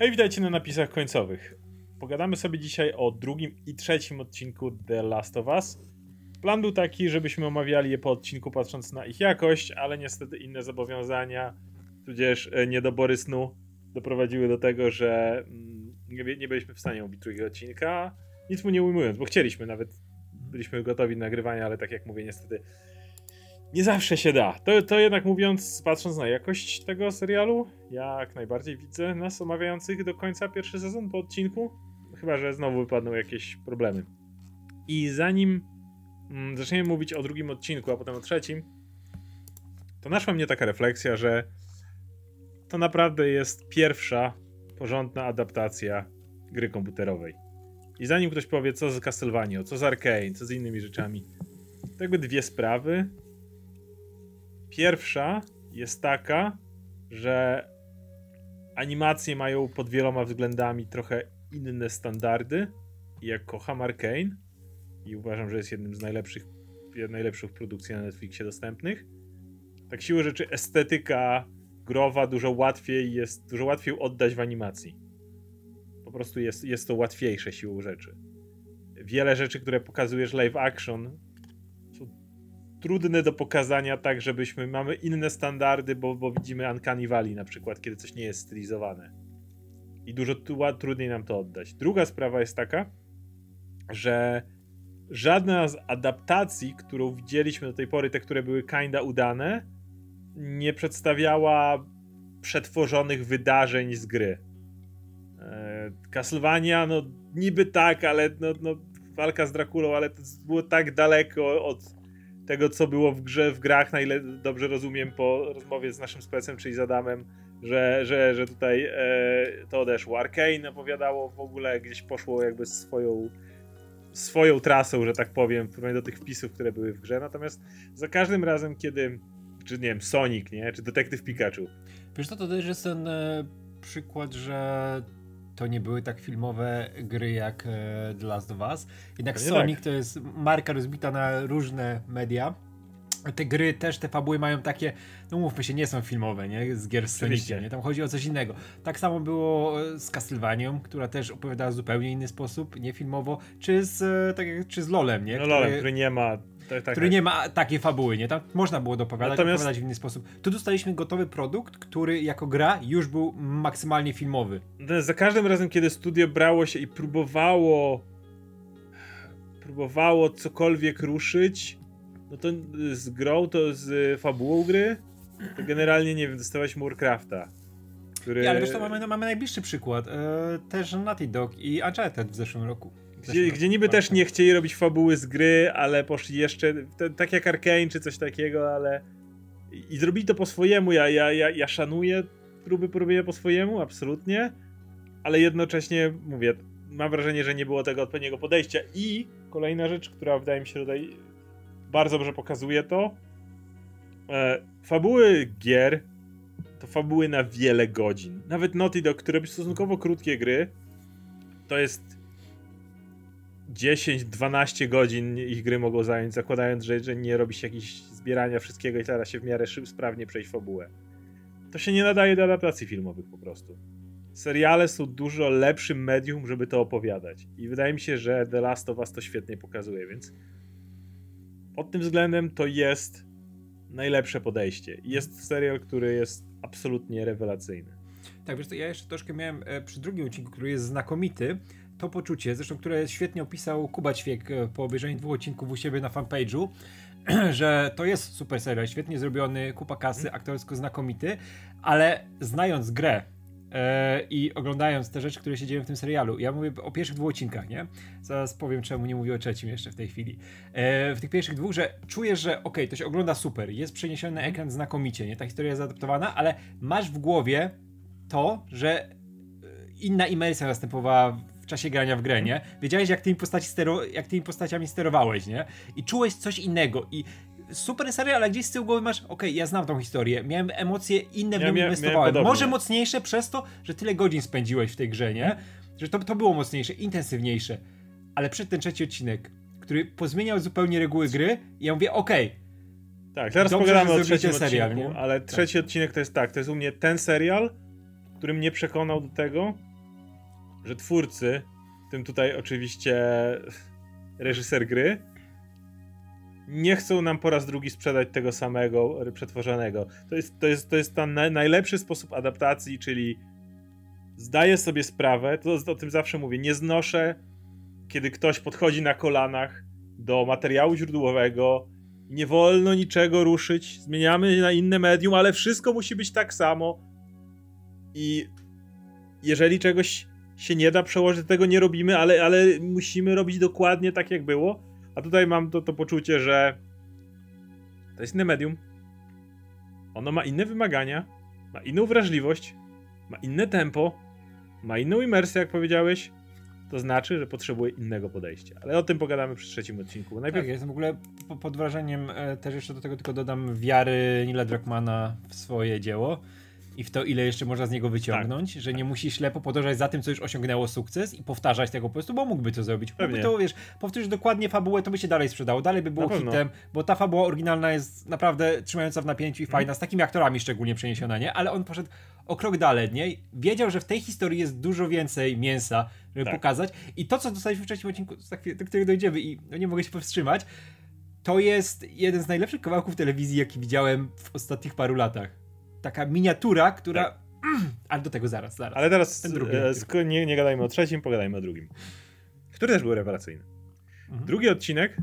Hej, witajcie na napisach końcowych. Pogadamy sobie dzisiaj o drugim i trzecim odcinku The Last of Us. Plan był taki, żebyśmy omawiali je po odcinku patrząc na ich jakość, ale niestety inne zobowiązania, tudzież e, niedobory snu doprowadziły do tego, że mm, nie, nie byliśmy w stanie omówić drugiego odcinka. Nic mu nie ujmując, bo chcieliśmy nawet, byliśmy gotowi do nagrywania, ale tak jak mówię, niestety nie zawsze się da. To, to jednak mówiąc, patrząc na jakość tego serialu, jak najbardziej widzę nas omawiających do końca pierwszy sezon po odcinku. Chyba, że znowu wypadną jakieś problemy. I zanim mm, zaczniemy mówić o drugim odcinku, a potem o trzecim, to naszła mnie taka refleksja, że to naprawdę jest pierwsza porządna adaptacja gry komputerowej. I zanim ktoś powie, co z Castlevania, co z Arkane, co z innymi rzeczami, to jakby dwie sprawy, Pierwsza jest taka, że animacje mają pod wieloma względami trochę inne standardy. Jak kocham Arkane i uważam, że jest jednym z najlepszych, najlepszych produkcji na Netflixie dostępnych, tak siłą rzeczy estetyka growa dużo łatwiej jest, dużo łatwiej oddać w animacji. Po prostu jest, jest to łatwiejsze siłą rzeczy. Wiele rzeczy, które pokazujesz live action, trudne do pokazania tak, żebyśmy mamy inne standardy, bo, bo widzimy Uncanny Valley na przykład, kiedy coś nie jest stylizowane. I dużo trudniej nam to oddać. Druga sprawa jest taka, że żadna z adaptacji, którą widzieliśmy do tej pory, te, które były kinda udane, nie przedstawiała przetworzonych wydarzeń z gry. E, Castlevania, no niby tak, ale no, no, walka z Drakulą, ale to było tak daleko od tego, co było w grze, w grach, na ile dobrze rozumiem po rozmowie z naszym specem, czyli z Adamem, że, że, że tutaj e, to odeszło. Arkane opowiadało w ogóle, gdzieś poszło jakby swoją swoją trasą, że tak powiem, do tych wpisów, które były w grze, natomiast za każdym razem, kiedy czy nie wiem, Sonic, nie? Czy Detektyw Pikachu. Wiesz co, to też jest ten e, przykład, że to nie były tak filmowe gry jak e, The Last of Us. Jednak Pewnie Sonic tak. to jest marka rozbita na różne media. Te gry też, te fabuły mają takie, no mówmy się, nie są filmowe, nie? Z gier z Soniciem, nie? Tam chodzi o coś innego. Tak samo było e, z Castlevanią, która też opowiadała w zupełnie inny sposób, nie filmowo, czy z, e, tak jak, czy z LoLem, nie? No LoLem, który nie ma tak, tak, który tak. nie ma takiej fabuły, nie? Tam można było dopowiadać, Natomiast... opowiadać w inny sposób. Tu dostaliśmy gotowy produkt, który jako gra już był maksymalnie filmowy. Za każdym razem, kiedy studio brało się i próbowało próbowało cokolwiek ruszyć, no to z grą, to z fabułą gry, to generalnie, nie wiem, dostałeś Warcrafta. Który... Ja, ale wiesz, to mamy, mamy najbliższy przykład. E, też Naughty Dog i Uncharted w zeszłym roku. Gdzie, gdzie niby też nie chcieli robić fabuły z gry, ale poszli jeszcze, tak jak Arkane czy coś takiego, ale i zrobili to po swojemu, ja, ja, ja, ja szanuję próby próbuję po swojemu, absolutnie, ale jednocześnie, mówię, mam wrażenie, że nie było tego odpowiedniego podejścia. I kolejna rzecz, która wydaje mi się tutaj bardzo dobrze pokazuje to, e, fabuły gier to fabuły na wiele godzin. Nawet Naughty Dog, które robi stosunkowo krótkie gry, to jest 10-12 godzin ich gry mogą zająć, zakładając, że, że nie robi się jakieś zbierania wszystkiego i teraz się w miarę szyb, sprawnie przejść fabułę. To się nie nadaje do adaptacji filmowych po prostu. Seriale są dużo lepszym medium, żeby to opowiadać. I wydaje mi się, że The Last of Us to świetnie pokazuje, więc pod tym względem to jest najlepsze podejście. Jest serial, który jest absolutnie rewelacyjny. Tak, wiesz, to ja jeszcze troszkę miałem e, przy drugim odcinku, który jest znakomity, to poczucie, zresztą które świetnie opisał Kuba Ćwiek e, po obejrzeniu dwóch odcinków u siebie na fanpage'u, że to jest super serial, świetnie zrobiony, kupa kasy, mhm. aktorsko znakomity, ale znając grę, e, i oglądając te rzeczy, które się dzieją w tym serialu. Ja mówię o pierwszych dwóch odcinkach, nie? Zaraz powiem, czemu nie mówię o trzecim jeszcze w tej chwili. E, w tych pierwszych dwóch, że czujesz, że okej, okay, to się ogląda super, jest przeniesiony na ekran znakomicie, nie? Ta historia jest zaadaptowana, ale masz w głowie to, że inna imersja następowała czasie grania w grę, nie? Wiedziałeś, jak tymi, postaci stero, jak tymi postaciami sterowałeś, nie? I czułeś coś innego i super serial, ale gdzieś z tyłu głowy masz, okej, okay, ja znam tą historię, miałem emocje inne w ja nią inwestowałem. Może mocniejsze przez to, że tyle godzin spędziłeś w tej grze, nie? Że to, to było mocniejsze, intensywniejsze. Ale przed ten trzeci odcinek, który pozmieniał zupełnie reguły gry, i ja mówię, okej, okay, tak, teraz pogadamy o trzecim serial, odcinku, nie? ale trzeci tak. odcinek to jest tak, to jest u mnie ten serial, który mnie przekonał do tego, że twórcy, w tym tutaj oczywiście reżyser gry, nie chcą nam po raz drugi sprzedać tego samego przetworzonego. To jest, to jest, to jest ten najlepszy sposób adaptacji, czyli zdaję sobie sprawę, to o tym zawsze mówię, nie znoszę, kiedy ktoś podchodzi na kolanach do materiału źródłowego, nie wolno niczego ruszyć, zmieniamy na inne medium, ale wszystko musi być tak samo. I jeżeli czegoś się nie da przełożyć, tego nie robimy, ale, ale musimy robić dokładnie tak, jak było. A tutaj mam to, to poczucie, że to jest inne medium. Ono ma inne wymagania, ma inną wrażliwość, ma inne tempo, ma inną imersję, jak powiedziałeś. To znaczy, że potrzebuje innego podejścia. Ale o tym pogadamy przy trzecim odcinku. Najpierw... Tak, jestem w ogóle pod wrażeniem, e, też jeszcze do tego tylko dodam, wiary Nila Druckmana w swoje dzieło i w to, ile jeszcze można z niego wyciągnąć, tak, że tak. nie musi ślepo podążać za tym, co już osiągnęło sukces i powtarzać tego po prostu, bo mógłby to zrobić. Mógłby to, wiesz, powtórzyć dokładnie fabułę, to by się dalej sprzedało, dalej by było hitem, bo ta fabuła oryginalna jest naprawdę trzymająca w napięciu i mhm. fajna, z takimi aktorami szczególnie przeniesiona, nie? Ale on poszedł o krok dalej, nie? Wiedział, że w tej historii jest dużo więcej mięsa, żeby tak. pokazać i to, co dostaliśmy w wcześniejszym odcinku, do którego dojdziemy i no, nie mogę się powstrzymać, to jest jeden z najlepszych kawałków telewizji, jaki widziałem w ostatnich paru latach taka miniatura, która. Tak. Ale do tego zaraz, zaraz. Ale teraz Ten drugi, e, nie, nie gadajmy o trzecim, pogadajmy o drugim. Który też był rewelacyjny. Mhm. Drugi odcinek,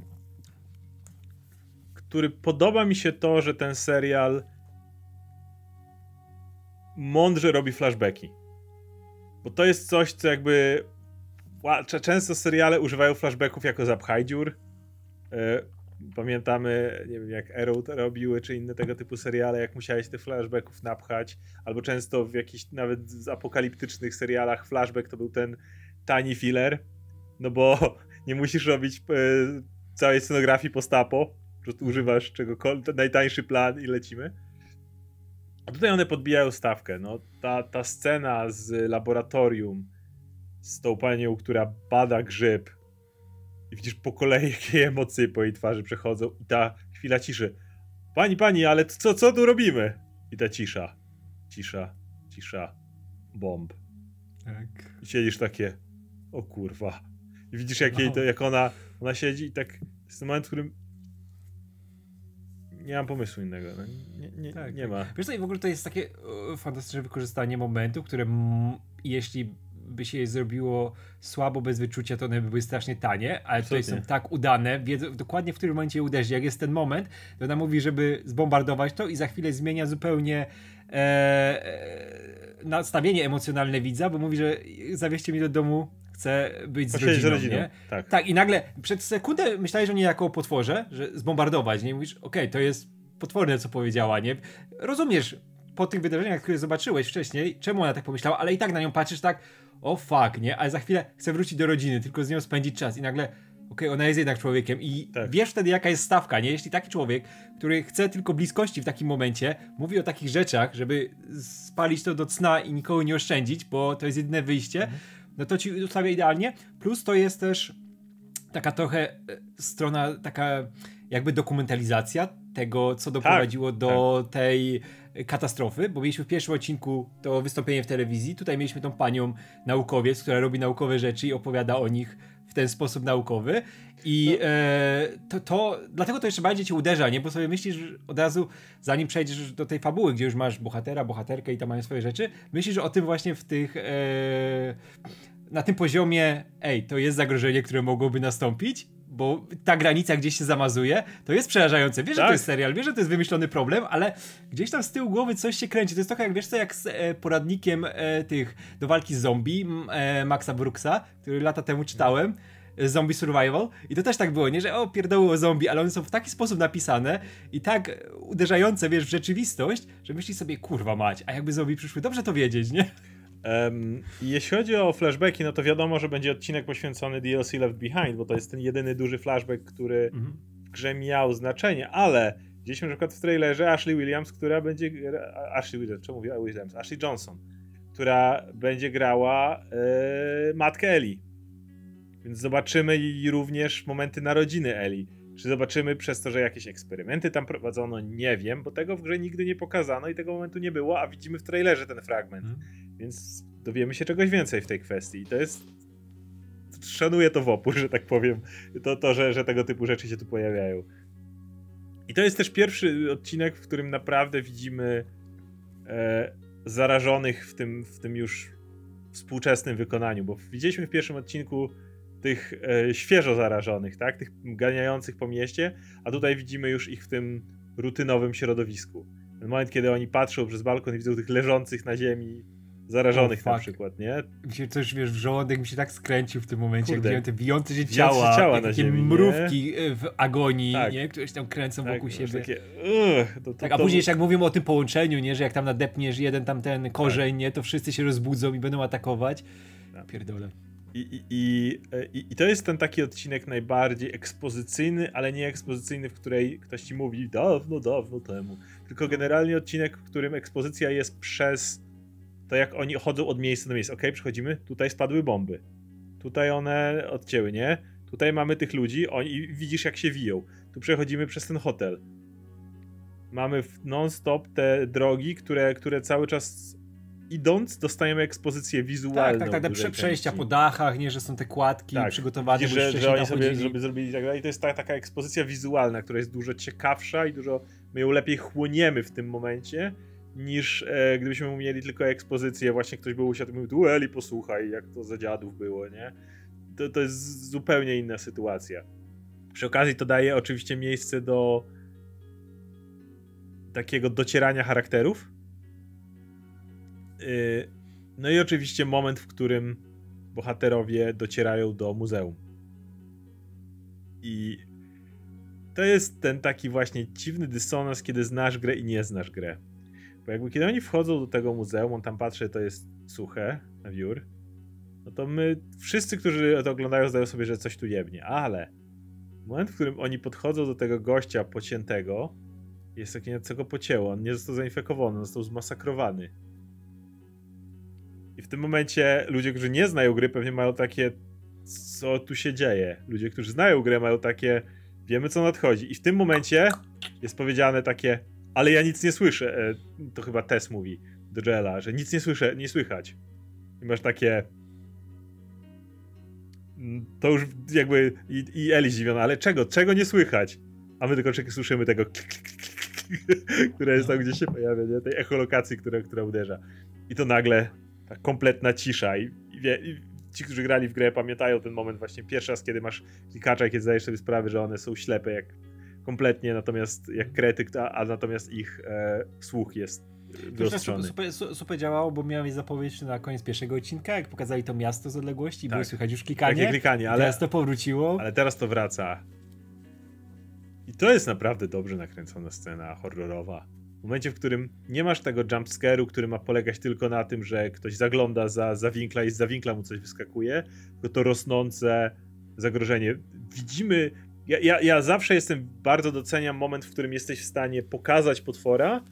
który podoba mi się to, że ten serial mądrze robi flashbacki. Bo to jest coś, co jakby. Często seriale używają flashbacków jako zapchaj dziur. Pamiętamy, nie wiem, jak Arrow robiły, czy inne tego typu seriale, jak musiałeś te flashbacków napchać, albo często w jakichś nawet apokaliptycznych serialach flashback to był ten tani filler, no bo nie musisz robić e, całej scenografii postapo, po prostu używasz czegokolwiek, najtańszy plan i lecimy. A tutaj one podbijają stawkę. No, ta, ta scena z laboratorium, z tą panią, która bada grzyb, i widzisz po kolei, jakie emocje po jej twarzy przechodzą i ta chwila ciszy. Pani, pani, ale co, co tu robimy? I ta cisza. Cisza, cisza, bomb. Tak. I siedzisz takie, o kurwa. I widzisz, jak, jej to, jak ona, ona siedzi i tak, jest ten moment, w którym nie mam pomysłu innego. No, nie, nie, tak, nie ma. Wiesz co, i w ogóle to jest takie fantastyczne wykorzystanie momentu, które jeśli by się je zrobiło słabo, bez wyczucia, to one by były strasznie tanie, ale Absolutnie. tutaj są tak udane, wiedzą dokładnie w którym momencie je uderzy. Jak jest ten moment, to ona mówi, żeby zbombardować to i za chwilę zmienia zupełnie e, e, nastawienie emocjonalne widza, bo mówi, że zawieźcie mi do domu, chcę być z rodziną, z rodziną? Tak. tak, i nagle przez sekundę myślałeś o niej jako o potworze, że zbombardować, nie? Mówisz, okej, okay, to jest potworne, co powiedziała, nie? Rozumiesz po tych wydarzeniach, które zobaczyłeś wcześniej, czemu ona tak pomyślała, ale i tak na nią patrzysz tak, o fuck, nie? Ale za chwilę chcę wrócić do rodziny, tylko z nią spędzić czas i nagle okej, okay, ona jest jednak człowiekiem i tak. wiesz wtedy jaka jest stawka, nie? Jeśli taki człowiek, który chce tylko bliskości w takim momencie, mówi o takich rzeczach, żeby spalić to do cna i nikogo nie oszczędzić, bo to jest jedyne wyjście, mhm. no to ci ustawia idealnie. Plus to jest też taka trochę e, strona, taka jakby dokumentalizacja tego, co doprowadziło tak, do tak. tej katastrofy, bo mieliśmy w pierwszym odcinku to wystąpienie w telewizji, tutaj mieliśmy tą panią naukowiec, która robi naukowe rzeczy i opowiada o nich w ten sposób naukowy i no. e, to, to, dlatego to jeszcze bardziej cię uderza, nie? Bo sobie myślisz od razu, zanim przejdziesz do tej fabuły, gdzie już masz bohatera, bohaterkę i tam mają swoje rzeczy, myślisz o tym właśnie w tych e, na tym poziomie, ej, to jest zagrożenie, które mogłoby nastąpić bo ta granica gdzieś się zamazuje, to jest przerażające. Wiesz, tak. że to jest serial, wiesz, że to jest wymyślony problem, ale gdzieś tam z tyłu głowy coś się kręci. To jest trochę jak, wiesz co, jak z e, poradnikiem e, tych do walki z zombie e, Maxa Brooksa, który lata temu czytałem. E, zombie Survival. I to też tak było, nie? Że o, pierdoły o zombie, ale one są w taki sposób napisane i tak uderzające, wiesz, w rzeczywistość, że myślisz sobie, kurwa mać, a jakby zombie przyszły, dobrze to wiedzieć, nie? Um, jeśli chodzi o flashbacki, no to wiadomo, że będzie odcinek poświęcony DLC Left Behind, bo to jest ten jedyny duży flashback, który mhm. w grze miał znaczenie, ale widzieliśmy na przykład w trailerze Ashley Williams, która będzie. Ashley Williams, czemu mówię Williams? Ashley Johnson, która będzie grała yy, matkę Eli. Więc zobaczymy i również momenty narodziny Eli. Czy zobaczymy przez to, że jakieś eksperymenty tam prowadzono? Nie wiem, bo tego w grze nigdy nie pokazano i tego momentu nie było, a widzimy w trailerze ten fragment. Mhm. Więc dowiemy się czegoś więcej w tej kwestii. I to jest. Szanuję to w opór, że tak powiem. To, to że, że tego typu rzeczy się tu pojawiają. I to jest też pierwszy odcinek, w którym naprawdę widzimy e, zarażonych w tym, w tym już współczesnym wykonaniu, bo widzieliśmy w pierwszym odcinku tych e, świeżo zarażonych, tak? Tych ganiających po mieście, a tutaj widzimy już ich w tym rutynowym środowisku. Ten moment, kiedy oni patrzą przez balkon i widzą tych leżących na ziemi zarażonych oh, na przykład, nie? Się coś, wiesz, w żołądek mi się tak skręcił w tym momencie, Kurde. jak te bijące się ciała, ciała takie ziemi, mrówki nie? w agonii, tak. nie? Które się tam kręcą tak, wokół siebie. Takie, uh, to, to, tak, a później jak mówimy o tym połączeniu, nie? Że jak tam nadepniesz jeden tam ten korzeń, tak. nie? To wszyscy się rozbudzą i będą atakować. Tak. Pierdolę. I, i, i, I to jest ten taki odcinek najbardziej ekspozycyjny, ale nie ekspozycyjny, w której ktoś ci mówi dawno, dawno temu. Tylko generalnie odcinek, w którym ekspozycja jest przez to, jak oni chodzą od miejsca do miejsca. Ok, przechodzimy, tutaj spadły bomby. Tutaj one odcięły, nie? Tutaj mamy tych ludzi, oni widzisz jak się wiją. Tu przechodzimy przez ten hotel. Mamy non-stop te drogi, które, które cały czas idąc, dostajemy ekspozycję wizualną. Tak, tak, tak, te przejścia po dachach, nie, że są te kładki tak, przygotowane, że, że oni sobie żeby zrobili tak dalej. I to jest ta, taka ekspozycja wizualna, która jest dużo ciekawsza i dużo, my ją lepiej chłoniemy w tym momencie, niż e, gdybyśmy mieli tylko ekspozycję, właśnie ktoś był usiadł i mówił, tu Eli, posłuchaj, jak to za dziadów było, nie? To, to jest zupełnie inna sytuacja. Przy okazji to daje oczywiście miejsce do takiego docierania charakterów, no i oczywiście moment, w którym bohaterowie docierają do muzeum. I to jest ten taki właśnie dziwny dysonans, kiedy znasz grę i nie znasz grę. Bo jakby kiedy oni wchodzą do tego muzeum, on tam patrzy, to jest suche na wiór, no to my, wszyscy, którzy to oglądają, zdają sobie, że coś tu jebnie, ale moment, w którym oni podchodzą do tego gościa pociętego, jest takie, co go pocięło, on nie został zainfekowany, został zmasakrowany. I w tym momencie ludzie, którzy nie znają gry, pewnie mają takie, co tu się dzieje. Ludzie, którzy znają grę, mają takie, wiemy co nadchodzi. I w tym momencie jest powiedziane takie, ale ja nic nie słyszę. E, to chyba Tess mówi do Joela, że nic nie słyszę, nie słychać. I masz takie. Mm, to już jakby. I, i Eli zdziwiona, ale czego? Czego nie słychać? A my tylko słyszymy tego, które jest tam, gdzie się pojawia, nie? tej echolokacji, która, która uderza. I to nagle ta kompletna cisza i, wie, i, ci, którzy grali w grę pamiętają ten moment właśnie pierwszy raz, kiedy masz klikacza i kiedy zdajesz sobie sprawę, że one są ślepe jak kompletnie, natomiast jak krety, a, a natomiast ich e, słuch jest Super, super, super, działało, bo miałem zapowiedź na koniec pierwszego odcinka, jak pokazali to miasto z odległości i tak. było słychać już klikanie. Takie klikanie, ale teraz to powróciło. Ale teraz to wraca. I to jest naprawdę dobrze nakręcona scena horrorowa. W momencie, w którym nie masz tego jumpscare'u, który ma polegać tylko na tym, że ktoś zagląda za, za i z za winkla mu coś wyskakuje, tylko to rosnące zagrożenie. Widzimy. Ja, ja, ja zawsze jestem, bardzo doceniam moment, w którym jesteś w stanie pokazać potwora,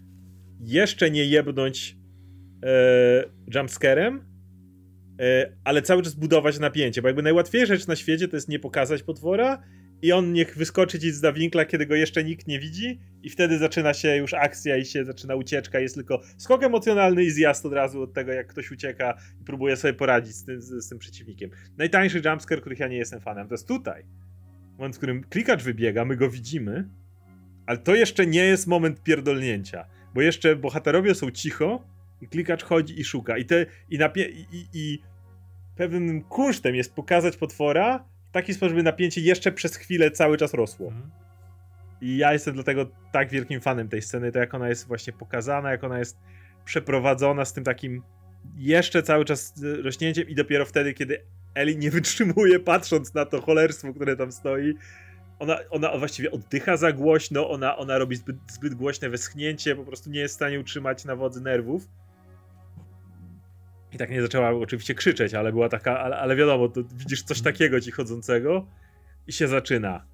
jeszcze nie jebnąć e, jumpscarem, e, ale cały czas budować napięcie, bo jakby najłatwiejsza rzecz na świecie to jest nie pokazać potwora i on niech wyskoczy ci z winkla, kiedy go jeszcze nikt nie widzi i wtedy zaczyna się już akcja i się zaczyna ucieczka, jest tylko skok emocjonalny i zjazd od razu od tego, jak ktoś ucieka i próbuje sobie poradzić z tym, z, z tym przeciwnikiem. Najtańszy jumpscare, których ja nie jestem fanem, to jest tutaj. Moment, w którym klikacz wybiega, my go widzimy, ale to jeszcze nie jest moment pierdolnięcia, bo jeszcze bohaterowie są cicho i klikacz chodzi i szuka i, te, i, napie- i, i, i pewnym kunsztem jest pokazać potwora, taki sposób, żeby napięcie jeszcze przez chwilę cały czas rosło. Mhm. I ja jestem dlatego tak wielkim fanem tej sceny, to jak ona jest właśnie pokazana, jak ona jest przeprowadzona z tym takim jeszcze cały czas rośnięciem i dopiero wtedy, kiedy Eli nie wytrzymuje patrząc na to cholerstwo, które tam stoi, ona, ona właściwie oddycha za głośno, ona, ona robi zbyt, zbyt głośne westchnięcie, po prostu nie jest w stanie utrzymać na wodzy nerwów. I tak nie zaczęła oczywiście krzyczeć, ale była taka, ale, ale wiadomo, to widzisz coś mhm. takiego ci chodzącego i się zaczyna.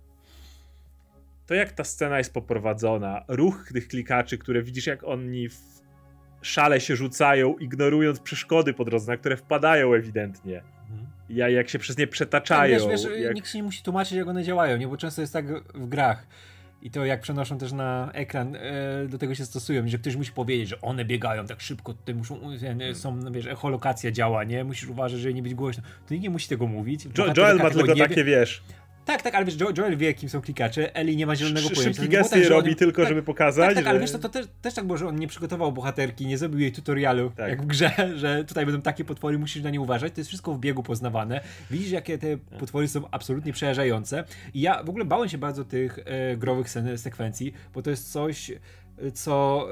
To jak ta scena jest poprowadzona, ruch tych klikaczy, które widzisz jak oni w szale się rzucają, ignorując przeszkody po drodze, na które wpadają ewidentnie. Mhm. Ja, jak się przez nie przetaczają. wiesz, wiesz, jak... Nikt się nie musi tłumaczyć, jak one działają, nie? Bo często jest tak w grach i to jak przenoszą też na ekran, e, do tego się stosują, że ktoś musi powiedzieć, że one biegają tak szybko, tutaj muszą, e, są, no wiesz, echolokacja działa, nie? Musisz uważać, żeby nie być głośno. To nikt nie musi tego mówić. Jo Joel ma tylko takie, wiesz, tak, tak, ale wiesz, Joel wie, kim są klikacze, Eli nie ma zielonego Sz pojęcia. Szybki gesty tak, robi on, tylko, tak, żeby pokazać. Tak, tak że... ale wiesz, to, to też, też tak było, że on nie przygotował bohaterki, nie zrobił jej tutorialu, tak. jak w grze, że tutaj będą takie potwory, musisz na nie uważać. To jest wszystko w biegu poznawane. Widzisz, jakie te tak. potwory są absolutnie przerażające. I ja w ogóle bałem się bardzo tych e, growych sekwencji, bo to jest coś, co...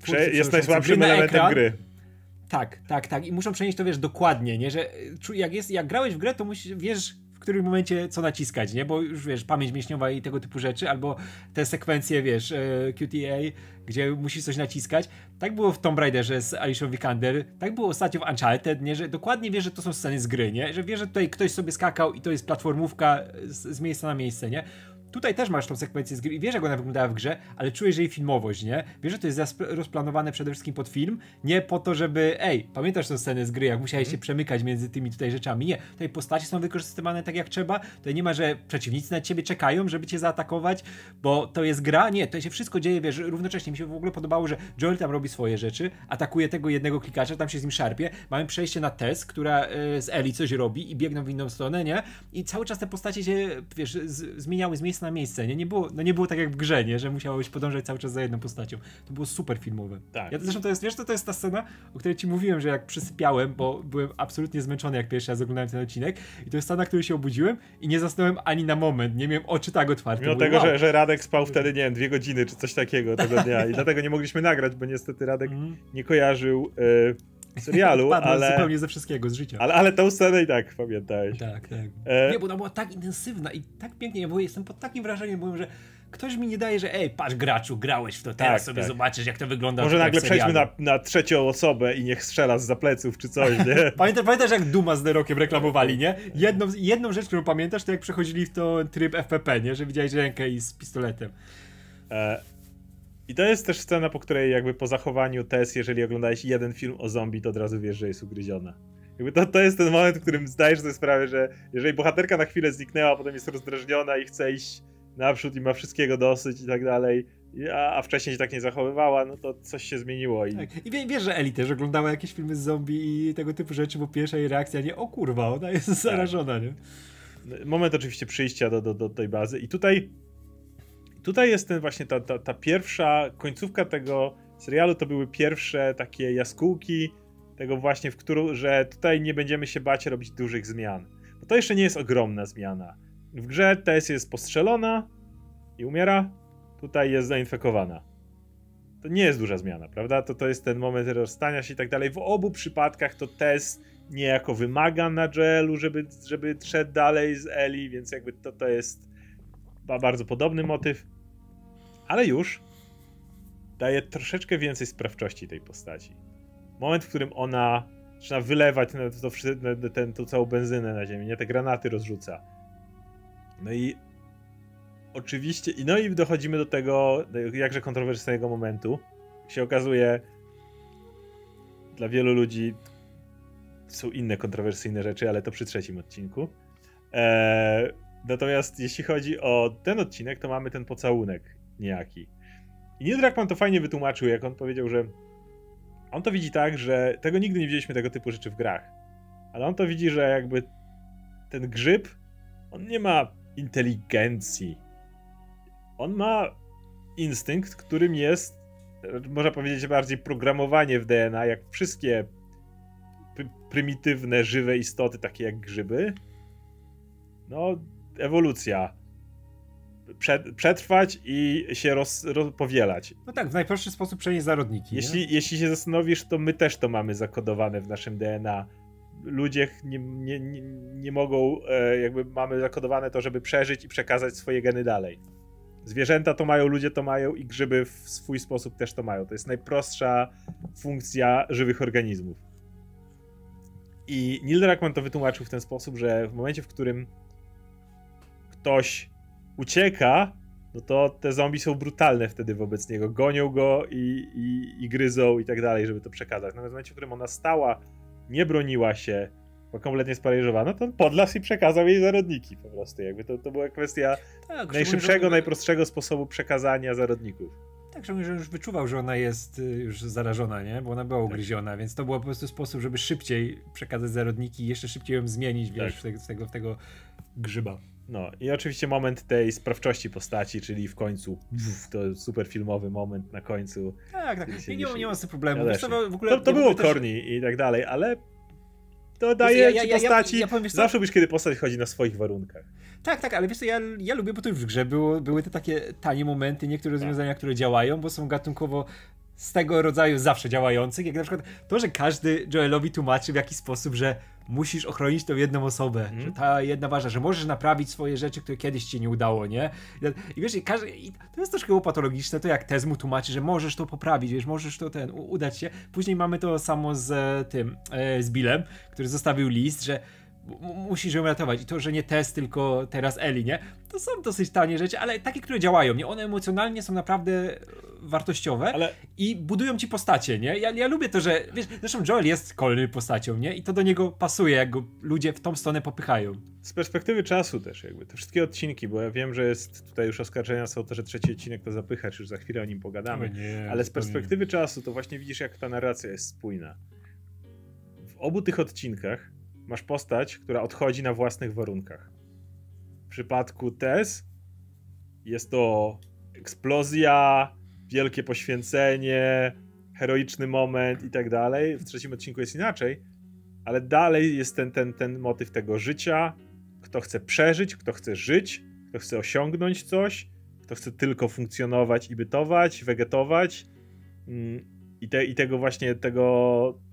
E, kursie, jest najsłabszym elementem ekran, gry. Tak, tak, tak. I muszą przenieść to, wiesz, dokładnie, nie? Że e, jak, jest, jak grałeś w grę, to musisz, wiesz którym momencie co naciskać, nie? Bo już wiesz, pamięć mięśniowa i tego typu rzeczy, albo te sekwencje, wiesz, e, QTA, gdzie musisz coś naciskać. Tak było w Tomb Raiderze z Alicia Vikander, tak było ostatnio w Uncharted, nie? Że dokładnie wiesz, że to są sceny z gry, nie? Że wiesz, że tutaj ktoś sobie skakał i to jest platformówka z, z miejsca na miejsce, nie? Tutaj też masz tą sekwencję z gry i wiesz, jak ona wyglądała w grze, ale czujesz jej filmowość, nie? Wiesz, że to jest rozplanowane przede wszystkim pod film, nie po to, żeby, ej, pamiętasz tę scenę z gry, jak musiałeś mm. się przemykać między tymi tutaj rzeczami. Nie, tutaj postacie są wykorzystywane tak jak trzeba, tutaj nie ma, że przeciwnicy na ciebie czekają, żeby cię zaatakować, bo to jest gra, nie, to się wszystko dzieje, wiesz, równocześnie mi się w ogóle podobało, że Joel tam robi swoje rzeczy, atakuje tego jednego klikacza, tam się z nim szarpie, mamy przejście na Tess, która y, z Eli coś robi i biegną w inną stronę, nie? I cały czas te postacie się, wiesz, z, zmieniały z miejsca na miejsce, nie? Nie było, no nie było tak jak w grze, nie? Że musiałeś podążać cały czas za jedną postacią. To było super filmowe. Tak. Ja, zresztą to jest, wiesz, to, to jest ta scena, o której ci mówiłem, że jak przysypiałem, bo byłem absolutnie zmęczony, jak pierwszy raz oglądałem ten odcinek i to jest scena, której się obudziłem i nie zasnąłem ani na moment, nie miałem oczy tak otwarte. Mimo tego, wow. że, że Radek spał wtedy, nie wiem, dwie godziny czy coś takiego tego dnia i dlatego nie mogliśmy nagrać, bo niestety Radek mm. nie kojarzył... Y serialu, ale... zupełnie ze wszystkiego, z życia. Ale, ale tą scenę i tak pamiętałeś. Tak, tak. E... Nie, bo ona była tak intensywna i tak pięknie, bo jestem pod takim wrażeniem, byłem, że ktoś mi nie daje, że ej, patrz graczu, grałeś w to, teraz tak, sobie tak. zobaczysz jak to wygląda Może nagle przejdźmy na, na trzecią osobę i niech strzela z zapleców czy coś, nie? Pamiętasz, pamiętasz jak Duma z Nerokiem reklamowali, nie? Jedną, jedną rzecz, którą pamiętasz, to jak przechodzili w to tryb FPP, nie? Że widziałeś rękę i z pistoletem. E, i to jest też scena, po której jakby po zachowaniu Tess, jeżeli oglądałeś jeden film o zombie, to od razu wiesz, że jest ugryziona. Jakby to, to jest ten moment, w którym zdajesz sobie sprawę, że jeżeli bohaterka na chwilę zniknęła, a potem jest rozdrażniona i chce iść naprzód i ma wszystkiego dosyć i tak dalej, a, a wcześniej się tak nie zachowywała, no to coś się zmieniło. I, tak. I wiesz, że Eli też oglądała jakieś filmy z zombie i tego typu rzeczy, bo pierwsza jej reakcja nie, o kurwa, ona jest tak. zarażona, nie? Moment oczywiście przyjścia do, do, do tej bazy i tutaj tutaj jest ten właśnie ta, ta, ta pierwsza końcówka tego serialu, to były pierwsze takie jaskółki tego właśnie, w którą, że tutaj nie będziemy się bać robić dużych zmian. Bo to jeszcze nie jest ogromna zmiana. W grze Tess jest postrzelona i umiera, tutaj jest zainfekowana. To nie jest duża zmiana, prawda? To, to jest ten moment rozstania się i tak dalej. W obu przypadkach to Tess niejako wymaga na Joelu, żeby, żeby szedł dalej z Eli, więc jakby to, to jest bardzo podobny motyw, ale już daje troszeczkę więcej sprawczości tej postaci. Moment, w którym ona zaczyna wylewać na to, na ten, tą całą benzynę na ziemię, nie? Te granaty rozrzuca. No i oczywiście, no i dochodzimy do tego jakże kontrowersyjnego momentu. Się okazuje, dla wielu ludzi są inne kontrowersyjne rzeczy, ale to przy trzecim odcinku. Eee, Natomiast jeśli chodzi o ten odcinek, to mamy ten pocałunek niejaki. I Neil Druckmann to fajnie wytłumaczył, jak on powiedział, że on to widzi tak, że tego nigdy nie widzieliśmy tego typu rzeczy w grach. Ale on to widzi, że jakby ten grzyb, on nie ma inteligencji. On ma instynkt, którym jest, można powiedzieć, bardziej programowanie w DNA, jak wszystkie prymitywne, żywe istoty, takie jak grzyby. No, ewolucja. Przetrwać i się roz, roz, powielać. No tak, w najprostszy sposób przenieść zarodniki. Jeśli, jeśli się zastanowisz, to my też to mamy zakodowane w naszym DNA. Ludzie nie, nie, nie, nie mogą, e, jakby mamy zakodowane to, żeby przeżyć i przekazać swoje geny dalej. Zwierzęta to mają, ludzie to mają i grzyby w swój sposób też to mają. To jest najprostsza funkcja żywych organizmów. I Neil Druckmann to wytłumaczył w ten sposób, że w momencie, w którym ktoś ucieka, no to te zombie są brutalne wtedy wobec niego. Gonią go i, i, i gryzą i tak dalej, żeby to przekazać. Natomiast w momencie, w którym ona stała, nie broniła się była kompletnie sparaliżowana, to on podlasł i przekazał jej zarodniki po prostu. Jakby to, to była kwestia tak, najszybszego, że... najprostszego sposobu przekazania zarodników. Tak, że już wyczuwał, że ona jest y, już zarażona, nie? Bo ona była tak. ugryziona, tak. więc to był po prostu sposób, żeby szybciej przekazać zarodniki i jeszcze szybciej ją zmienić, wiesz, tak. w, tego, w, tego, w tego grzyba. No i oczywiście moment tej sprawczości postaci, czyli w końcu pff, to super filmowy moment na końcu. Tak, tak. Nie, nie, nie ma z tym problemu. Ja to, w ogóle, to, to było korni też... i tak dalej, ale to daje ja, ja, ci postaci. Ja, powiem, zawsze lubisz, kiedy postać chodzi na swoich warunkach. Tak, tak, ale wiesz co, ja, ja lubię, bo to już w grze było, były te takie tanie momenty, niektóre tak. rozwiązania, które działają, bo są gatunkowo z tego rodzaju zawsze działających, jak na przykład to, że każdy Joelowi tłumaczy w jakiś sposób, że musisz ochronić tą jedną osobę, mm. że ta jedna ważna, że możesz naprawić swoje rzeczy, które kiedyś ci nie udało, nie? I wiesz, i każdy, i to jest troszkę patologiczne, to jak Tez mu tłumaczy, że możesz to poprawić, wiesz, możesz to ten, udać się. Później mamy to samo z e, tym, e, z Billem, który zostawił list, że musisz ją ratować. I to, że nie test, tylko teraz Eli, nie? To są dosyć tanie rzeczy, ale takie, które działają, nie? One emocjonalnie są naprawdę wartościowe ale... i budują ci postacie, nie? Ja, ja lubię to, że, wiesz, zresztą Joel jest kolny postacią, nie? I to do niego pasuje, jak go ludzie w tą stronę popychają. Z perspektywy czasu też jakby, te wszystkie odcinki, bo ja wiem, że jest tutaj już oskarżenia są to, że trzeci odcinek to zapychacz, już za chwilę o nim pogadamy, nie, ale z perspektywy czasu to właśnie widzisz, jak ta narracja jest spójna. W obu tych odcinkach masz postać, która odchodzi na własnych warunkach. W przypadku Tess jest to eksplozja, wielkie poświęcenie, heroiczny moment i tak dalej. W trzecim odcinku jest inaczej, ale dalej jest ten, ten, ten motyw tego życia. Kto chce przeżyć, kto chce żyć, kto chce osiągnąć coś, kto chce tylko funkcjonować i bytować, wegetować. Mm, I, te, i tego właśnie, tego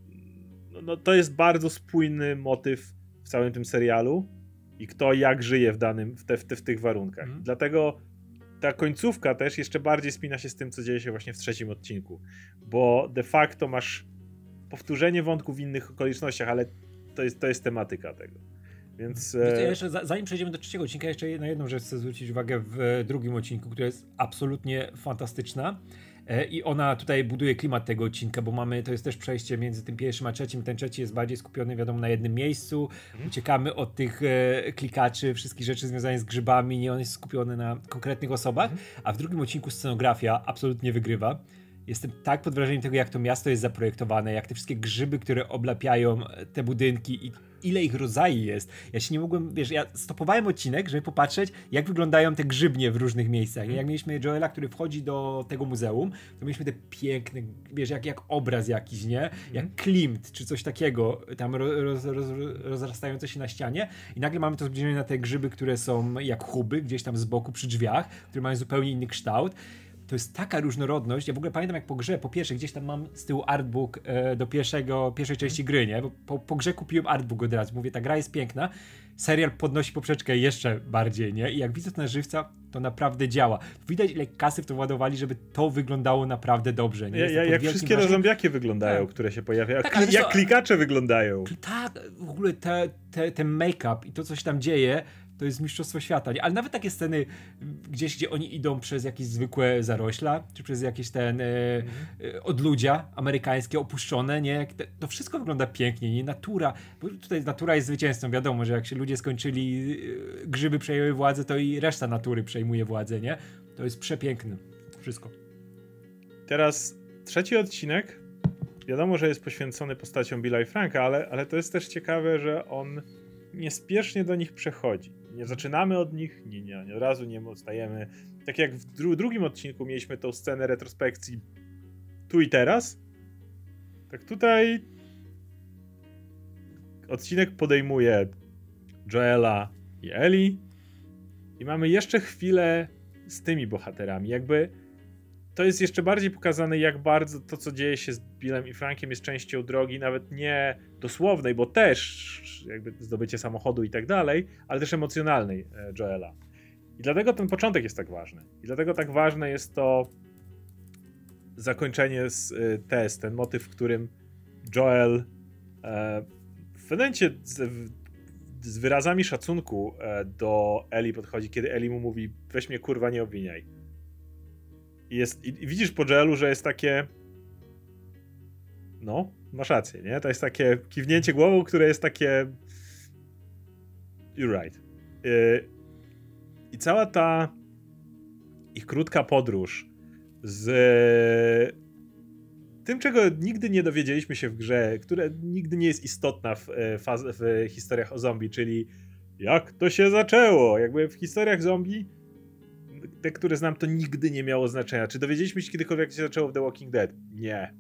no, to jest bardzo spójny motyw w całym tym serialu i kto jak żyje w danym, w, te, w, te, w tych warunkach. Mm. Dlatego ta końcówka też jeszcze bardziej spina się z tym, co dzieje się właśnie w trzecim odcinku, bo de facto masz powtórzenie wątków w innych okolicznościach, ale to jest, to jest tematyka tego. Więc. Ja e, jeszcze, zanim przejdziemy do trzeciego odcinka, jeszcze na jedną rzecz chcę zwrócić uwagę w drugim odcinku, która jest absolutnie fantastyczna. E, I ona tutaj buduje klimat tego odcinka, bo mamy, to jest też przejście między tym pierwszym a trzecim. Ten trzeci jest bardziej skupiony, wiadomo, na jednym miejscu. Mhm. Uciekamy od tych e, klikaczy, wszystkich rzeczy związanych z grzybami. Nie on jest skupiony na konkretnych osobach. Mhm. A w drugim odcinku scenografia absolutnie wygrywa. Jestem tak pod wrażeniem tego, jak to miasto jest zaprojektowane, jak te wszystkie grzyby, które oblapiają te budynki i ile ich rodzajów jest. Ja się nie mogłem, wiesz, ja stopowałem odcinek, żeby popatrzeć, jak wyglądają te grzybnie w różnych miejscach. Mm. Jak mieliśmy Joela, który wchodzi do tego muzeum, to mieliśmy te piękne, wiesz, jak, jak obraz jakiś, nie? Jak Klimt, czy coś takiego, tam roz, roz, rozrastające się na ścianie i nagle mamy to zbliżenie na te grzyby, które są jak huby, gdzieś tam z boku przy drzwiach, które mają zupełnie inny kształt to jest taka różnorodność. Ja w ogóle pamiętam jak po grze, po pierwsze, gdzieś tam mam z tyłu artbook e, do pierwszego, pierwszej części gry, nie? Bo po, po, grze kupiłem artbook od razu. Mówię, ta gra jest piękna. Serial podnosi poprzeczkę jeszcze bardziej, nie? I jak widzę to na żywca, to naprawdę działa. Widać ile kasy w to ładowali, żeby to wyglądało naprawdę dobrze. Nie? Ja, jak wszystkie waszym... zombiaki wyglądają, tak. które się pojawiają. Tak, jak klikacze wyglądają. Tak, w ogóle te, te, ten make-up i to, co się tam dzieje, to jest mistrzostwo świata. Nie? Ale nawet takie sceny gdzieś, gdzie oni idą przez jakieś zwykłe zarośla, czy przez jakieś ten e, e, odludzia amerykańskie opuszczone, nie? To wszystko wygląda pięknie, nie? Natura, bo tutaj natura jest zwycięzcą, wiadomo, że jak się ludzie skończyli, e, grzyby przejęły władzę, to i reszta natury przejmuje władzę, nie? To jest przepiękne. Wszystko. Teraz trzeci odcinek. Wiadomo, że jest poświęcony postaciom Billa i Franka, ale, ale to jest też ciekawe, że on niespiesznie do nich przechodzi nie zaczynamy od nich, nie, nie, od razu nie odstajemy. Tak jak w dru drugim odcinku mieliśmy tą scenę retrospekcji tu i teraz, tak tutaj odcinek podejmuje Joela i Eli i mamy jeszcze chwilę z tymi bohaterami. Jakby to jest jeszcze bardziej pokazane, jak bardzo to, co dzieje się z Billem i Frankiem, jest częścią drogi, nawet nie dosłownej, bo też jakby zdobycie samochodu i tak dalej, ale też emocjonalnej e, Joela. I dlatego ten początek jest tak ważny. I dlatego tak ważne jest to zakończenie z e, test, ten motyw, w którym Joel e, w momencie z, wyrazami szacunku do Eli podchodzi, kiedy Eli mu mówi weź mnie kurwa nie obwiniaj jest, i, widzisz po Joelu, że jest takie. No, masz rację, nie? To jest takie kiwnięcie głową, które jest takie. you're right. Y, I cała ta ich krótka podróż z tym, czego nigdy nie dowiedzieliśmy się w grze, które nigdy nie jest istotna w, e, faz, w historiach o zombie, czyli jak to się zaczęło. Jakby w historiach zombie, te, które znam, to nigdy nie miało znaczenia. Czy dowiedzieliśmy się kiedykolwiek, jak to się zaczęło w The Walking Dead? Nie.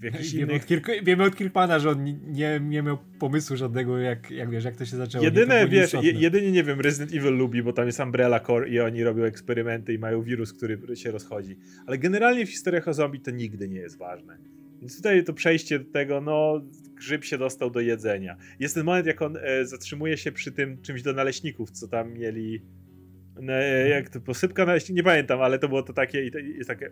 W jakichś wiemy, innych... od Kirk, wiemy od Kirkmana, że on nie, nie miał pomysłu żadnego, jak, jak wiesz, jak to się zaczęło. Jedyne, nie, wiesz, je, jedynie nie wiem, Resident Evil lubi, bo tam jest Umbrella Core i oni robią eksperymenty i mają wirus, który się rozchodzi. Ale generalnie w historiach o zombie to nigdy nie jest ważne. Więc tutaj to przejście do tego, no, grzyb się dostał do jedzenia. Jest ten moment, jak on e, zatrzymuje się przy tym czymś do naleśników, co tam mieli. No, e, jak to posypka naleśników, nie pamiętam, ale to było to takie i to jest takie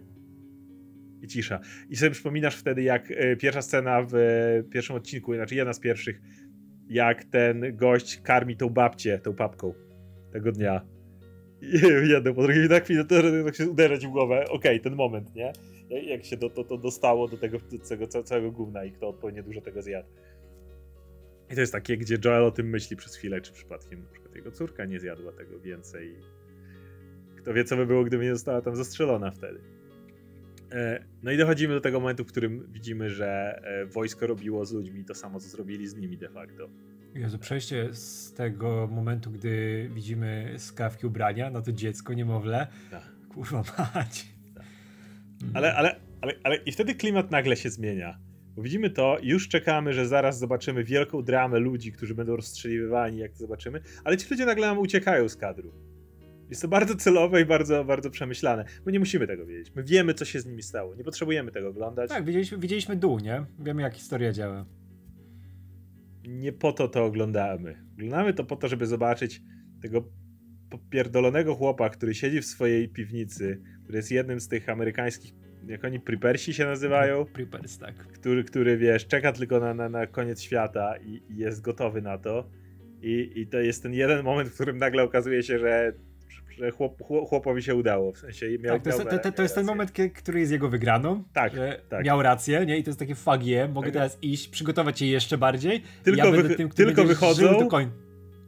i cisza. I sobie przypominasz wtedy, jak e, pierwsza scena w e, pierwszym odcinku, znaczy jedna z pierwszych, jak ten gość karmi tą babcię, tą papką tego dnia. I jedno po drugie, na chwilę to, to się uderzać w głowę. Okej, okay, ten moment, nie? Jak się to, to, to dostało do tego, do tego całego gówna i kto odpowiednio dużo tego zjadł. I to jest takie, gdzie Joel o tym myśli przez chwilę, czy przypadkiem na przykład jego córka nie zjadła tego więcej. Kto wie, co by było, gdyby nie została tam zastrzelona wtedy. E, no i dochodzimy do tego momentu, w którym widzimy, że e, wojsko robiło z ludźmi to samo, co zrobili z nimi de facto. Jezu, przejście z tego momentu, gdy widzimy skawki ubrania na to dziecko, niemowlę. Tak. Kurwa mać. Tak. Ale, ale, ale, ale i wtedy klimat nagle się zmienia. Bo widzimy to już czekamy, że zaraz zobaczymy wielką dramę ludzi, którzy będą rozstrzeliwywani, jak to zobaczymy, ale ci ludzie nagle nam uciekają z kadru. Jest to bardzo celowe i bardzo, bardzo przemyślane. My nie musimy tego wiedzieć. My wiemy, co się z nimi stało. Nie potrzebujemy tego oglądać. Tak, widzieliśmy, widzieliśmy dół, nie? Wiemy, jak historia działa. Nie po to to oglądamy. Oglądamy to po to, żeby zobaczyć tego popierdolonego chłopa, który siedzi w swojej piwnicy, który jest jednym z tych amerykańskich, jak oni, prepersi się nazywają? Prepers, tak. Który, który wiesz, czeka tylko na, na, na koniec świata i, i jest gotowy na to. I, I to jest ten jeden moment, w którym nagle okazuje się, że że chłop, chłopowi się udało, w sensie miał tak, to, jest, to, to, to jest ten moment, który jest jego wygraną. Tak, tak. Miał rację, nie? I to jest takie fagie, mogę tak. teraz iść, przygotować się jeszcze bardziej. Tylko, ja wy, tym, tylko wychodzą.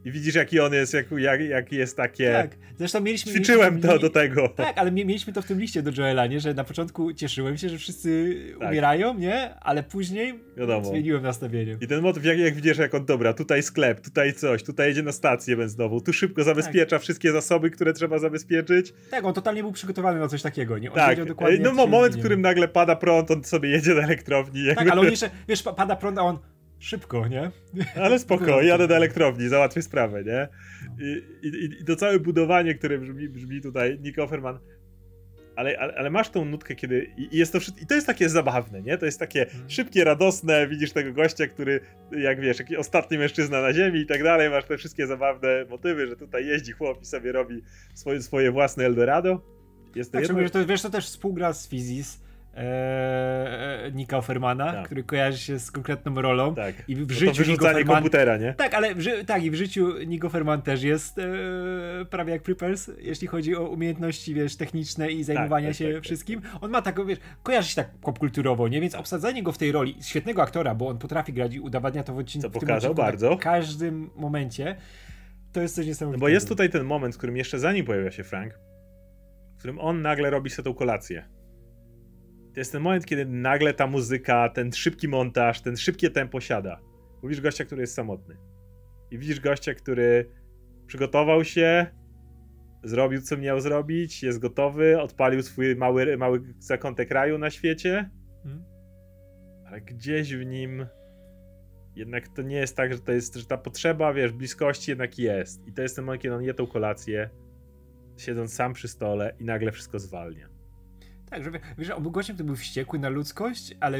I widzisz, jaki on jest, jak, jak, jak jest takie. Tak, zresztą mieliśmy. Ćwiczyłem mieliśmy, to do tego. Tak, ale mieliśmy to w tym liście do Joela, nie? Że na początku cieszyłem się, że wszyscy tak. umierają, nie? Ale później Wiadomo. zmieniłem nastawienie. I ten motyw, jak, jak widzisz, jak on dobra, tutaj sklep, tutaj coś, tutaj jedzie na stację benzynową, tu szybko zabezpiecza tak. wszystkie zasoby, które trzeba zabezpieczyć. Tak, on totalnie był przygotowany na coś takiego, nie? On tak, dokładnie, no moment, w którym nagle pada prąd, on sobie jedzie na elektrowni. Tak, ale on jeszcze, wiesz, pada prąd, a on szybko, nie? Ale spoko, jadę do elektrowni, załatwię sprawę, nie? I, i, i to całe budowanie, które brzmi, brzmi tutaj, Nick Offerman, ale, ale, ale, masz tą nutkę, kiedy. I, jest to I to jest takie zabawne, nie? To jest takie mhm. szybkie, radosne. Widzisz tego gościa, który, jak wiesz, jakiś ostatni mężczyzna na ziemi i tak dalej. Masz te wszystkie zabawne motywy, że tutaj jeździ chłop i sobie robi swoje, swoje własne Eldorado. Jest to tak, jedno... to, wiesz, to też współgra z Fizis e, Nika Offermana, tak. który kojarzy się z konkretną rolą. Tak. I w życiu to wyrzucanie Offerman, komputera, nie? Tak, ale w, tak, i w życiu Nick Offerman też jest e, prawie jak Preppers, jeśli chodzi o umiejętności, wiesz, techniczne i zajmowania tak, tak się tak, tak, wszystkim. On ma tak, wiesz, kojarzy się tak popkulturowo, nie? Więc obsadzanie go w tej roli, świetnego aktora, bo on potrafi grać i udowadnia to w odcinku. Co pokazał odcinku, bardzo. W każdym momencie. To jest coś niesamowitego. No bo jest tutaj ten moment, w którym jeszcze zanim pojawia się Frank, w którym on nagle robi sobie tą kolację to jest ten moment, kiedy nagle ta muzyka, ten szybki montaż, ten szybkie tempo siada. Mówisz gościa, który jest samotny. I widzisz gościa, który przygotował się, zrobił co miał zrobić, jest gotowy, odpalił swój mały, mały zakątek kraju na świecie. Hmm. Ale gdzieś w nim jednak to nie jest tak, że to jest, że ta potrzeba, wiesz, bliskości jednak jest. I to jest ten moment, kiedy on je tą kolację, siedząc sam przy stole i nagle wszystko zwalnia. Tak, że wiesz, on był gościem, który był wściekły na ludzkość, ale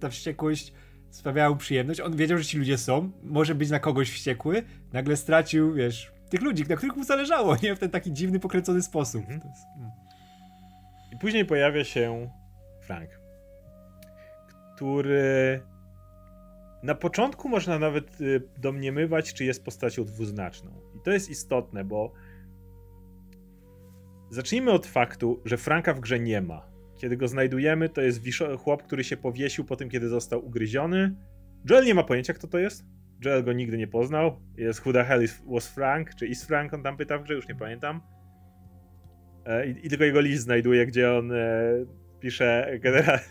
ta wściekłość sprawiała mu przyjemność. On wiedział, że ci ludzie są, może być na kogoś wściekły, nagle stracił, wiesz, tych ludzi, na których mu zależało, nie? W ten taki dziwny, pokręcony sposób. Mhm. Jest, mm. I później pojawia się Frank, który na początku można nawet y, domniemywać, czy jest postacią dwuznaczną. I to jest istotne, bo Zacznijmy od faktu, że Franka w grze nie ma. Kiedy go znajdujemy, to jest chłop, który się powiesił po tym, kiedy został ugryziony. Joel nie ma pojęcia, kto to jest. Joel go nigdy nie poznał. Jest Who the hell is, was Frank? Czy is Frank? On tam pyta w grze, już nie pamiętam. E, I, i tylko jego list znajduje, gdzie on e, pisze generalnie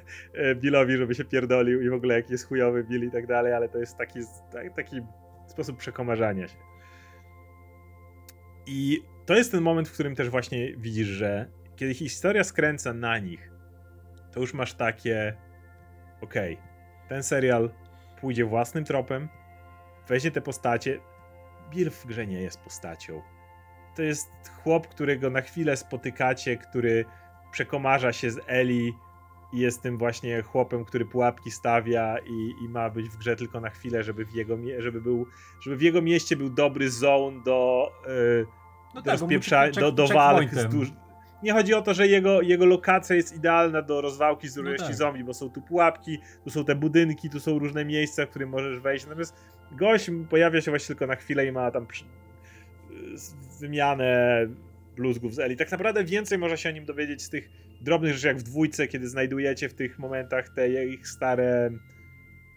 Billowi, żeby się pierdolił i w ogóle jaki jest chujowy Bill i tak dalej, ale to jest taki, taki sposób przekomarzania się. I to jest ten moment, w którym też właśnie widzisz, że kiedy historia skręca na nich, to już masz takie okej, okay, ten serial pójdzie własnym tropem, weźmie te postacie. Bill w grze nie jest postacią. To jest chłop, którego na chwilę spotykacie, który przekomarza się z Eli i jest tym właśnie chłopem, który pułapki stawia i, i ma być w grze tylko na chwilę, żeby w jego, żeby był, żeby w jego mieście był dobry zone do, yy, no do, tak, do, do walk z duż... Nie chodzi o to, że jego, jego lokacja jest idealna do rozwałki z ilości no tak. zombie, bo są tu pułapki, tu są te budynki, tu są różne miejsca, w których możesz wejść. Natomiast gość pojawia się właśnie tylko na chwilę i ma tam przy... wymianę bluzgów z Eli. Tak naprawdę więcej można się o nim dowiedzieć z tych drobnych rzeczy, jak w dwójce, kiedy znajdujecie w tych momentach te ich stare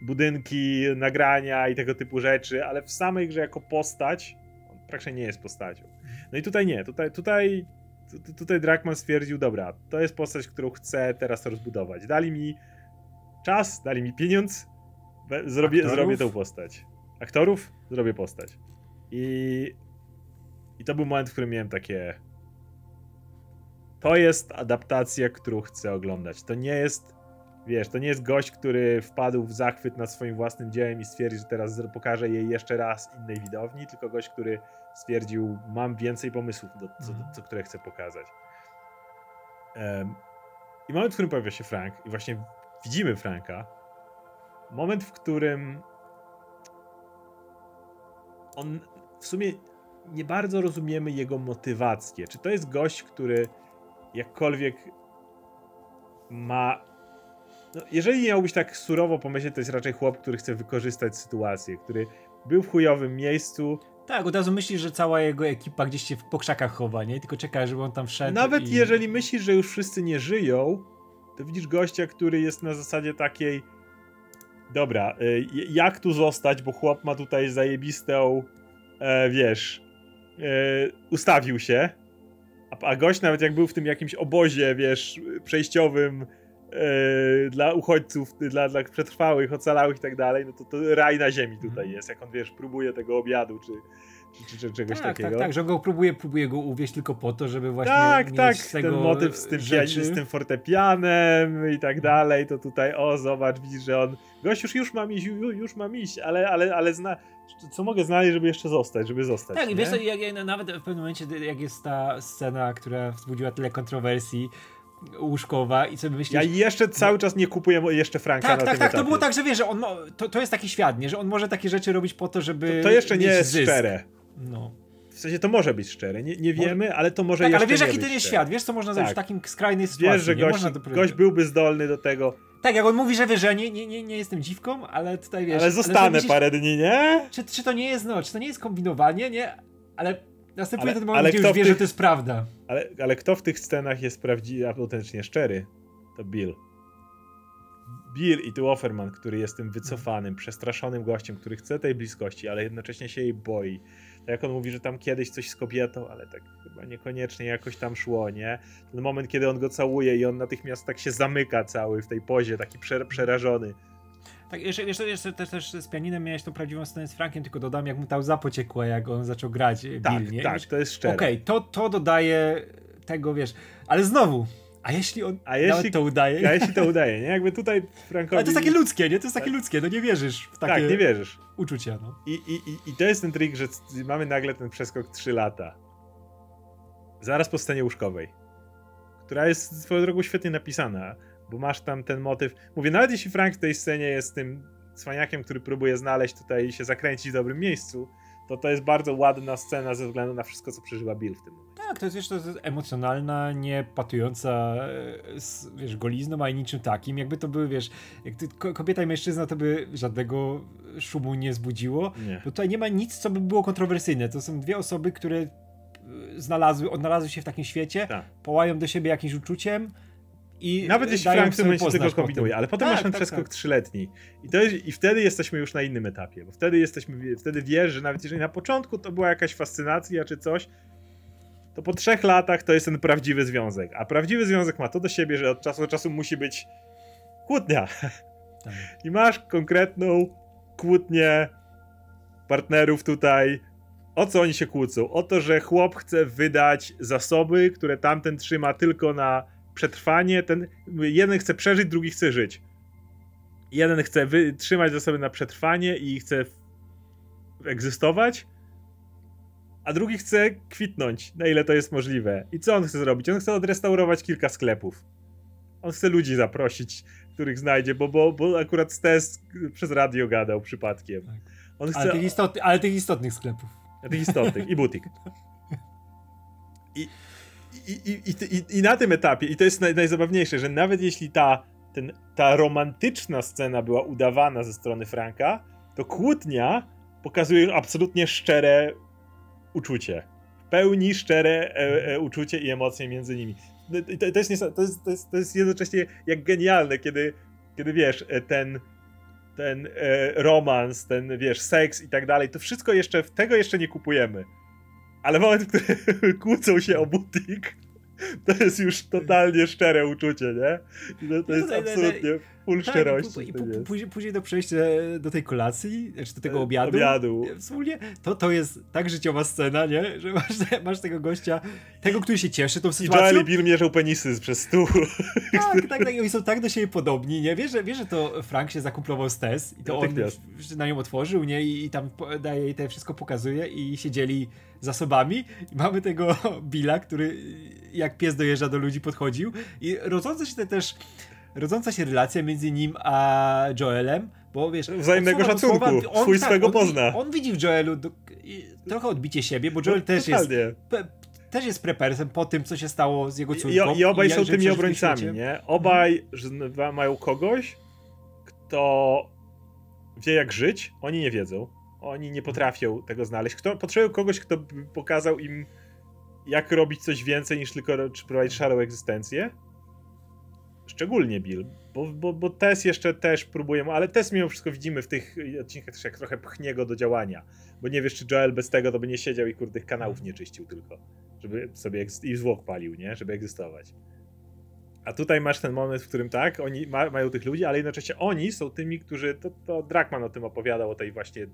budynki, nagrania i tego typu rzeczy, ale w samej grze jako postać on praktycznie nie jest postacią. No i tutaj nie, tutaj, tutaj, tutaj Drakman stwierdził, dobra, to jest postać, którą chcę teraz rozbudować. Dali mi czas, dali mi pieniądz, zrobię, zrobię tą postać. Aktorów? Zrobię postać. I, I to był moment, w którym miałem takie to jest adaptacja, którą chcę oglądać. To nie jest, wiesz, to nie jest gość, który wpadł w zachwyt nad swoim własnym dziełem i stwierdzi, że teraz pokaże jej jeszcze raz innej widowni, tylko gość, który stwierdził, mam więcej pomysłów, do, co, do, co, które chcę pokazać. Um, I moment, w którym pojawia się Frank, i właśnie widzimy Franka, moment, w którym on w sumie nie bardzo rozumiemy jego motywację. Czy to jest gość, który jakkolwiek ma. No, jeżeli miałbyś tak surowo pomyśleć, to jest raczej chłop, który chce wykorzystać sytuację, który był w chujowym miejscu. Tak, od razu myślisz, że cała jego ekipa gdzieś się w pokrzakach chowa, nie? Tylko czeka, żeby on tam wszedł. Nawet i... jeżeli myślisz, że już wszyscy nie żyją, to widzisz gościa, który jest na zasadzie takiej. Dobra, y, jak tu zostać, bo chłop ma tutaj zajebistą, e, wiesz, e, ustawił się a, a gość nawet jak był w tym jakimś obozie, wiesz, przejściowym yy, dla uchodźców, dla, dla przetrwałych, ocalałych i tak dalej, no to, to raj na ziemi tutaj mhm. jest, jak on, wiesz, próbuje tego obiadu, czy, czy, czy, czegoś tak, takiego. Tak, tak, że go próbuje, próbuje go uwieść tylko po to, żeby właśnie Tak, mieć tak, tego ten motyw z tym, z tym fortepianem i tak dalej, to tutaj, o zobacz, widzisz, że on, gość już, już mam iść, już, już mam iść, ale, ale, ale zna, co mogę znaleźć, żeby jeszcze zostać, żeby zostać. Tak, i wiesz, jak, jak, nawet w pewnym momencie, jak jest ta scena, która wzbudziła tyle kontrowersji, łóżkowa i sobie myślisz... Ja jeszcze cały czas nie kupuję jeszcze Franka tak, na tak, tym tak, etapie. to było tak, że wiesz, że on, to, to jest taki świat, nie? że on może takie rzeczy robić po to, żeby To, to jeszcze nie jest zysk. szczere. No. W sensie to może być szczere, nie, nie wiemy, ale to może tak, jeszcze ale wiesz jaki to jest świat, wiesz co można zrobić tak. w takim skrajnej sytuacji. Wiesz, że gość, gość byłby zdolny do tego. Tak, jak on mówi, że wie, że nie, nie, nie, nie jestem dziwką, ale tutaj wiesz... Ale zostanę ale myślisz, parę dni, nie? Czy, czy to nie jest, no, czy to nie jest kombinowanie, nie? Ale następuje ale, ten moment, gdzie już wie, tych, że to jest prawda. Ale, ale kto w tych scenach jest prawdziwie, autentycznie szczery? To Bill. Bill i tu Offerman, który jest tym wycofanym, przestraszonym gościem, który chce tej bliskości, ale jednocześnie się jej boi. Tak jak on mówi, że tam kiedyś coś z kobietą, ale tak chyba niekoniecznie jakoś tam szło, nie? Ten moment, kiedy on go całuje i on natychmiast tak się zamyka cały w tej pozie, taki przerażony. Tak, jeszcze, jeszcze, jeszcze też, też z pianinem miałeś tą prawdziwą scenę z Frankiem, tylko dodam, jak mu ta łza pociekła, jak on zaczął grać tak, Bill, nie? Tak, to jest szczere. Okej, okay, to, to dodaje tego, wiesz, ale znowu, a jeśli on a jeśli, to udaje? A jeśli to udaje, nie? Jakby tutaj Frankowi... Ale to jest takie ludzkie, nie? To jest takie ludzkie, no nie wierzysz w takie Tak, nie wierzysz. uczucia, no. I, i, I to jest ten trik, że mamy nagle ten przeskok 3 lata. Zaraz po scenie łóżkowej. Która jest swoją drogą świetnie napisana, bo masz tam ten motyw... Mówię, nawet jeśli Frank w tej scenie jest tym cwaniakiem, który próbuje znaleźć tutaj się zakręcić w dobrym miejscu, to to jest bardzo ładna scena ze względu na wszystko, co przeżyła Bill w tym momencie. Tak, to jest, wiesz, to jest emocjonalna, nie patująca e, z, wiesz, golizną, a niczym takim. Jakby to były, wiesz, jak ty, kobieta i mężczyzna, to by żadnego szumu nie zbudziło. Nie. Bo tutaj nie ma nic, co by było kontrowersyjne. To są dwie osoby, które e, znalazły, odnalazły się w takim świecie, tak. połają do siebie jakimś uczuciem i Nawet jeśli Frank w tym momencie tylko kombinuje, tym. ale potem Tak, masz ten tak, przeskok tak. trzyletni. I, to jest, I wtedy jesteśmy już na innym etapie, bo wtedy jesteśmy, wtedy wiesz, że nawet jeżeli na początku to była jakaś fascynacja czy coś, to po trzech latach to jest ten prawdziwy związek. A prawdziwy związek ma to do siebie, że od czasu do czasu musi być kłótnia. Tak. I masz konkretną kłótnię partnerów tutaj. O co oni się kłócą? O to, że chłop chce wydać zasoby, które tamten trzyma tylko na przetrwanie. Ten jeden chce przeżyć, drugi chce żyć. Jeden chce wy- trzymać zasoby na przetrwanie i chce egzystować, a drugi chce kwitnąć, na ile to jest możliwe. I co on chce zrobić? On chce odrestaurować kilka sklepów. On chce ludzi zaprosić, których znajdzie, bo, bo, bo akurat Stes przez radio gadał przypadkiem. Tak. On chce Ale, tych istot, ale tych istotnych sklepów. tych istotnych i butik. I, i, i, i, na tym etapie, i to jest naj, najzabawniejsze, że nawet jeśli ta, ten, ta romantyczna scena była udawana ze strony Franka, to kłótnia pokazuje absolutnie szczere uczucie. W pełni szczere e, e, uczucie i emocje między nimi. To, to, jest, to, jest, to, jest, to jest jednocześnie jak genialne, kiedy, kiedy wiesz, e, ten ten e, romans, ten wiesz, seks i tak dalej, to wszystko jeszcze, tego jeszcze nie kupujemy. Ale moment, w którym kłócą się o butik, to jest już totalnie szczere uczucie, nie? I To, to No jest to- to- to- absolutnie full Tak, szczerości. i, później, później do przejścia do tej kolacji, czy do tego E, obiadu. obiadu. Wspólnie, to, to jest tak życiowa scena, nie? Że masz, masz tego gościa, tego, który się cieszy tą I sytuacją. Joel i Bill mierzą penisy przez stół. Tak, tak, tak. I oni są tak do siebie podobni, nie? Wiesz, że, wiesz, że to Frank się zakumplował z Tess i to on na nią otworzył, nie? I, i tam daje jej te wszystko pokazuje i się dzieli zasobami. I mamy tego Billa, który jak pies dojeżdża do ludzi podchodził i rodząca się te też rodząca się relacja między nim a Joelem, bo wiesz... Wzajemnego od słowa szacunku. Swój swego on, pozna. On widzi w Joelu do, i, trochę odbicie siebie, bo Joel też jest Totalnie. pe, też jest prepersem po tym, co się stało z jego I, córką. I obaj jak są tymi obrońcami, nie? Obaj że mają kogoś, kto wie jak żyć, oni nie wiedzą. Oni nie potrafią tego znaleźć. Kto, potrzebują kogoś, kto by pokazał im, jak robić coś więcej niż tylko prowadzić szarą egzystencję. Szczególnie Bill, bo, bo, bo Tess jeszcze też próbuje, ale Tess mimo wszystko widzimy w tych odcinkach też jak trochę pchnie go do działania. Bo nie wiesz, czy Joel bez tego to by nie siedział i kurde kanałów nie czyścił tylko. Żeby sobie i zwłok palił, nie? Żeby egzystować. A tutaj masz ten moment, w którym tak, oni ma, mają tych ludzi, ale jednocześnie oni są tymi, którzy. To, to Drakman o tym opowiadał, o tej właśnie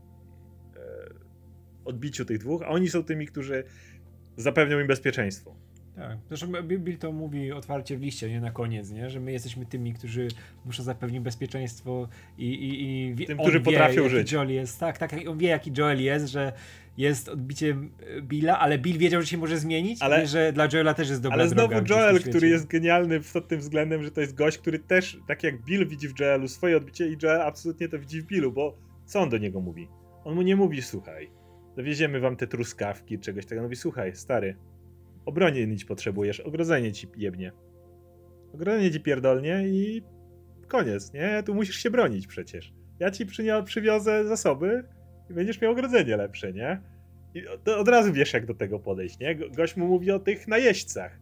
odbiciu tych dwóch, a oni są tymi, którzy zapewnią im bezpieczeństwo. Tak. Zresztą Bill to mówi otwarcie w liście, nie na koniec, nie? że my jesteśmy tymi, którzy muszą zapewnić bezpieczeństwo i, i, i wie- Tym, on którzy wie, potrafią żyć. Joel jest, tak, tak, on wie jaki Joel jest, że jest odbiciem Billa, ale Bill wiedział, że się może zmienić, Ale- że dla Joela też jest dobra Ale znowu Joel, który jest genialny pod tym względem, że to jest gość, który też, tak jak Bill widzi w Joelu swoje odbicie i Joel absolutnie to widzi w Billu, bo co on do niego mówi? On mu nie mówi, słuchaj, dowieziemy wam te truskawki, czegoś takiego. On mówi, słuchaj, stary, obronić potrzebujesz, ogrodzenie ci jebnie. Ogrodzenie ci pierdolnie i koniec, nie? Tu musisz się bronić przecież. Ja ci przynia- przywiozę zasoby i będziesz miał ogrodzenie lepsze, nie? I od, od razu wiesz, jak do tego podejść, nie? Go- Gość mu mówi o tych najeźdźcach.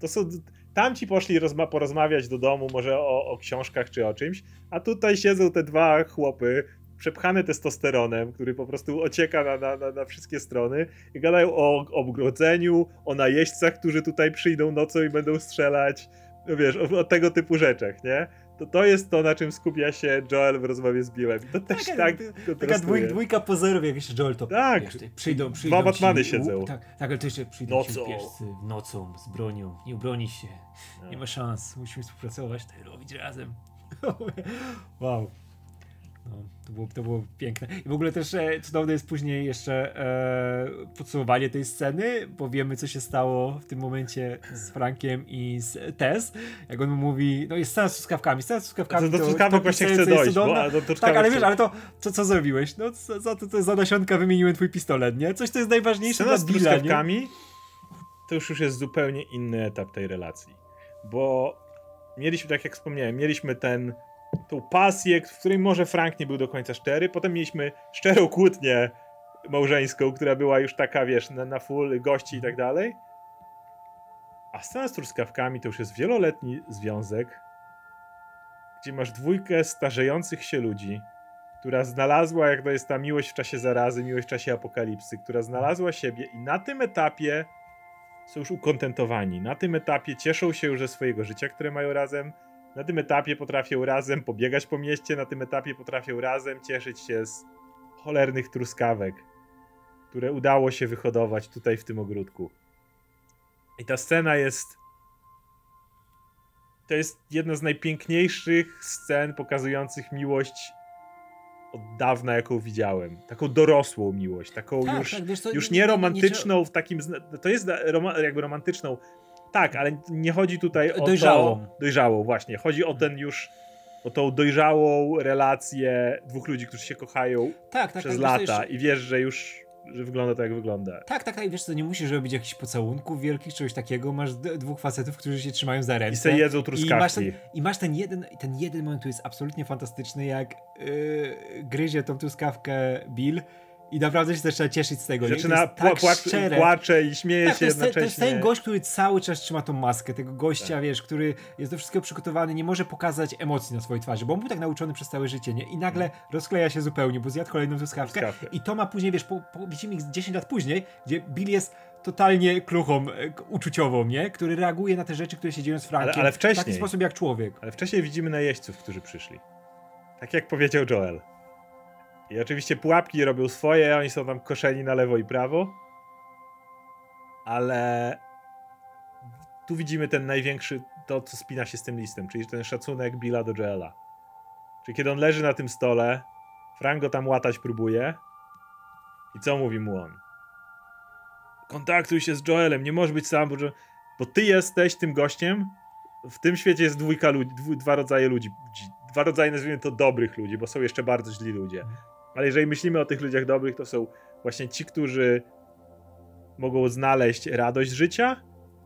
To są. Tam ci poszli rozma- porozmawiać do domu, może o, o książkach czy o czymś, a tutaj siedzą te dwa chłopy, przepchane testosteronem, który po prostu ocieka na, na, na, na wszystkie strony i gadają o, o ogrodzeniu, o najeźdźcach, którzy tutaj przyjdą nocą i będą strzelać, no wiesz, o, o tego typu rzeczach, nie? To, to jest to, na czym skupia się Joel w rozmowie z Billem. To też Taka- tak Taka dwój, dwójka pozorów, jak jeszcze Joel to. Tak. Wiesz, przyjdą, przyjdą. Dwa Batmany ci, siedzą. U, tak, tak, ale to jeszcze przyjdą Nocą. ci upieszcy nocą, z bronią. Nie obronisz się. No. Nie ma szans. Musimy współpracować, to robić razem. wow. No, to, było, to było piękne. I w ogóle też e, cudowne jest później jeszcze e, podsumowanie tej sceny, bo wiemy, co się stało w tym momencie z Frankiem i z Tess. Jak on mu mówi, no jest scena z truskawkami, scena z truskawkami. Do to- truskawek to właśnie chcę dojść, bo do truskawek Tak, ale wiesz, ale to co, co zrobiłeś? No za, za, to, to za nasionka wymieniłem twój pistolet, nie? Coś, co jest najważniejsze Scena dla z Billa, nie? truskawkami to już, już jest zupełnie inny etap tej relacji. Bo mieliśmy, tak jak wspomniałem, mieliśmy ten tą pasję, w której może Frank nie był do końca szczery, potem mieliśmy szczerą kłótnię małżeńską, która była już taka, wiesz, na, na full gości i tak dalej. A scena z truskawkami to już jest wieloletni związek, gdzie masz dwójkę starzejących się ludzi, która znalazła, jak to jest ta miłość w czasie zarazy, miłość w czasie apokalipsy, która znalazła siebie i na tym etapie są już ukontentowani. Na tym etapie cieszą się już ze swojego życia, które mają razem. Na tym etapie potrafią razem pobiegać po mieście, na tym etapie potrafią razem cieszyć się z cholernych truskawek, które udało się wyhodować tutaj w tym ogródku. I ta scena jest. To jest jedna z najpiękniejszych scen pokazujących miłość od dawna, jaką widziałem. Taką dorosłą miłość, taką Tak, już, tak, co, już nie- nie nie- nie romantyczną w takim. To jest jakby romantyczną. Tak, ale nie chodzi tutaj o Dojrzałą. to. Dojrzałą, właśnie. Chodzi o ten już. O tą dojrzałą relację dwóch ludzi, którzy się kochają Tak, tak, przez tak, lata i wiesz, że już że wygląda tak, jak wygląda. Tak, tak, tak, wiesz co, nie musisz robić jakichś pocałunków wielkich, czegoś takiego, masz dwóch facetów, którzy się trzymają za ręce. I se jedzą I masz, truskawki. ten, I masz ten jeden, ten jeden moment, który jest absolutnie fantastyczny, jak yy, gryzie tą truskawkę Bill i naprawdę się zaczyna cieszyć z tego. Zaczyna to tak płacz- płacze i śmieje Tak, to się jest, ten, to jednocześnie. jest ten gość, który cały czas trzyma tą maskę, tego gościa, Tak. wiesz, który jest do wszystkiego przygotowany, nie może pokazać emocji na swojej twarzy, bo on był tak nauczony przez całe życie, nie? I nagle rozkleja się zupełnie, bo zjadł kolejną truskawkę. Truskawkę. I to ma później, wiesz, po, po, widzimy ich 10 lat później, gdzie Bill jest totalnie kluchą e, uczuciową, nie? Który reaguje na te rzeczy, które się dzieją z Frankiem. Ale- ale W taki wcześniej. sposób jak człowiek. Ale wcześniej widzimy najeźdźców, którzy przyszli. Tak jak powiedział Joel. I oczywiście pułapki robią swoje, oni są tam koszeni na lewo i prawo. Ale tu widzimy ten największy, to co spina się z tym listem, czyli ten szacunek Billa do Joela. Czyli kiedy on leży na tym stole, Frank go tam łatać próbuje. I co mówi mu on? Kontaktuj się z Joelem, nie możesz być sam, bo, bo ty jesteś tym gościem. W tym świecie jest dwójka ludzi, dwu, dwa rodzaje ludzi. Dzi- Dwa rodzaje, nazwijmy to dobrych ludzi, bo są jeszcze bardzo źli ludzie. Ale jeżeli myślimy o tych ludziach dobrych, to są właśnie ci, którzy mogą znaleźć radość życia,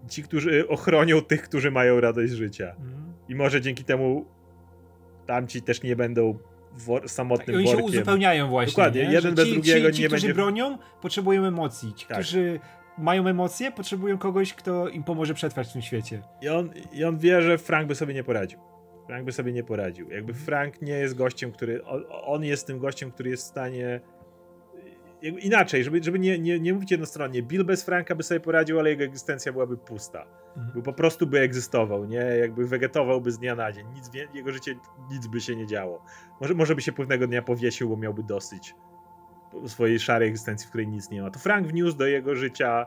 i ci, którzy ochronią tych, którzy mają radość życia. I może dzięki temu tamci też nie będą wor- I samotnym oni się workiem. uzupełniają właśnie. Dokładnie, nie? jeden bez ci, drugiego ci, ci, nie którzy będzie- bronią, potrzebują emocji. Ci, Tak. którzy mają emocje, potrzebują kogoś, kto im pomoże przetrwać w tym świecie. I on, I on wie, że Frank by sobie nie poradził. Frank by sobie nie poradził. Jakby Frank nie jest gościem, który. On, jest tym gościem, który jest w stanie. Inaczej, żeby, żeby nie, nie, nie mówić jednostronnie. Bill bez Franka by sobie poradził, ale jego egzystencja byłaby pusta. Mhm. Był po prostu by egzystował, nie? Jakby wegetowałby z dnia na dzień. Nic, jego życie nic by się nie działo. Może, może by się pewnego dnia powiesił, bo miałby dosyć swojej szarej egzystencji, w której nic nie ma. To Frank wniósł do jego życia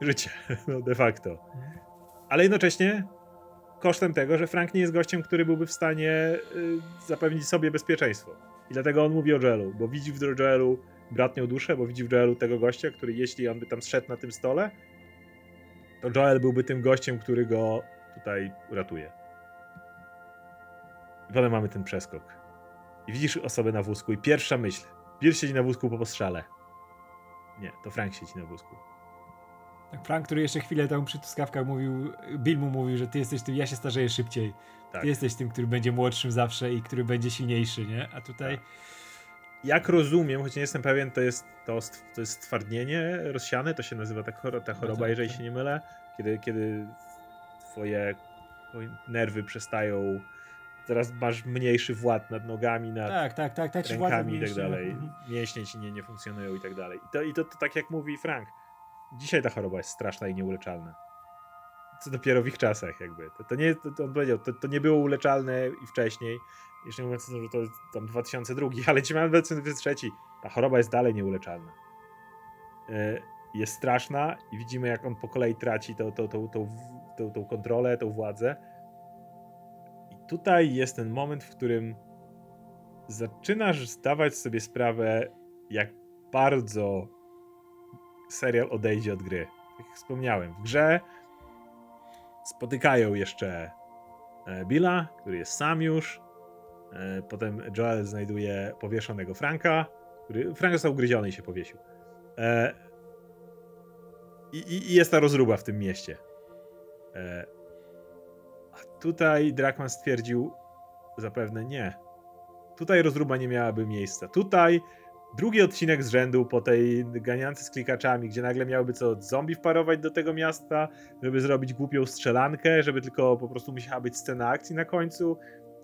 życie, no de facto. Ale jednocześnie kosztem tego, że Frank nie jest gościem, który byłby w stanie y, zapewnić sobie bezpieczeństwo. I dlatego on mówi o Joelu, bo widzi w Joelu bratnią duszę, bo widzi w Joelu tego gościa, który jeśli on by tam zszedł na tym stole, to Joel byłby tym gościem, który go tutaj uratuje. I potem mamy ten przeskok. I widzisz osobę na wózku i pierwsza myśl. Bill siedzi na wózku po postrzale. Nie, to Frank siedzi na wózku. Tak, Frank, który jeszcze chwilę temu przy truskawkach mówił, Bill mu mówił, że ty jesteś tym, ja się starzeję szybciej. Tak. Ty jesteś tym, który będzie młodszym zawsze i który będzie silniejszy, nie? A tutaj... Tak. Jak rozumiem, choć nie jestem pewien, to jest, to, to jest stwardnienie rozsiane, to się nazywa ta, choro, ta choroba, tak, jeżeli się nie mylę, kiedy, kiedy twoje nerwy przestają, teraz masz mniejszy wład nad nogami, nad Tak, tak, tak, tak. rękami i tak mniejsza. dalej, Mhm. mięśnie ci nie, nie funkcjonują i tak dalej. I to, i to, to tak jak mówi Frank, dzisiaj ta choroba jest straszna i nieuleczalna. Co dopiero w ich czasach jakby. To, to nie, to, to on powiedział, to, to nie było uleczalne i wcześniej, jeszcze nie mówiąc o tym, że to tam 2002, ale ci mamy 2023, ta choroba jest dalej nieuleczalna. E, Jest straszna i widzimy jak on po kolei traci tą, tą, tą, tą, tą, tą kontrolę, tą władzę. I tutaj jest ten moment, w którym zaczynasz zdawać sobie sprawę, jak bardzo serial odejdzie od gry. Tak jak wspomniałem, w grze spotykają jeszcze e, Billa, który jest sam już. E, Potem Joel znajduje powieszonego Franka, który. Frank został ugryziony i się powiesił. E, I, i, i jest ta rozruba w tym mieście. A tutaj Drakman stwierdził zapewne nie. Tutaj rozruba nie miałaby miejsca. Tutaj drugi odcinek z rzędu po tej ganiance z klikaczami, gdzie nagle miałyby co zombie wparować do tego miasta, żeby zrobić głupią strzelankę, żeby tylko po prostu musiała być scena akcji na końcu,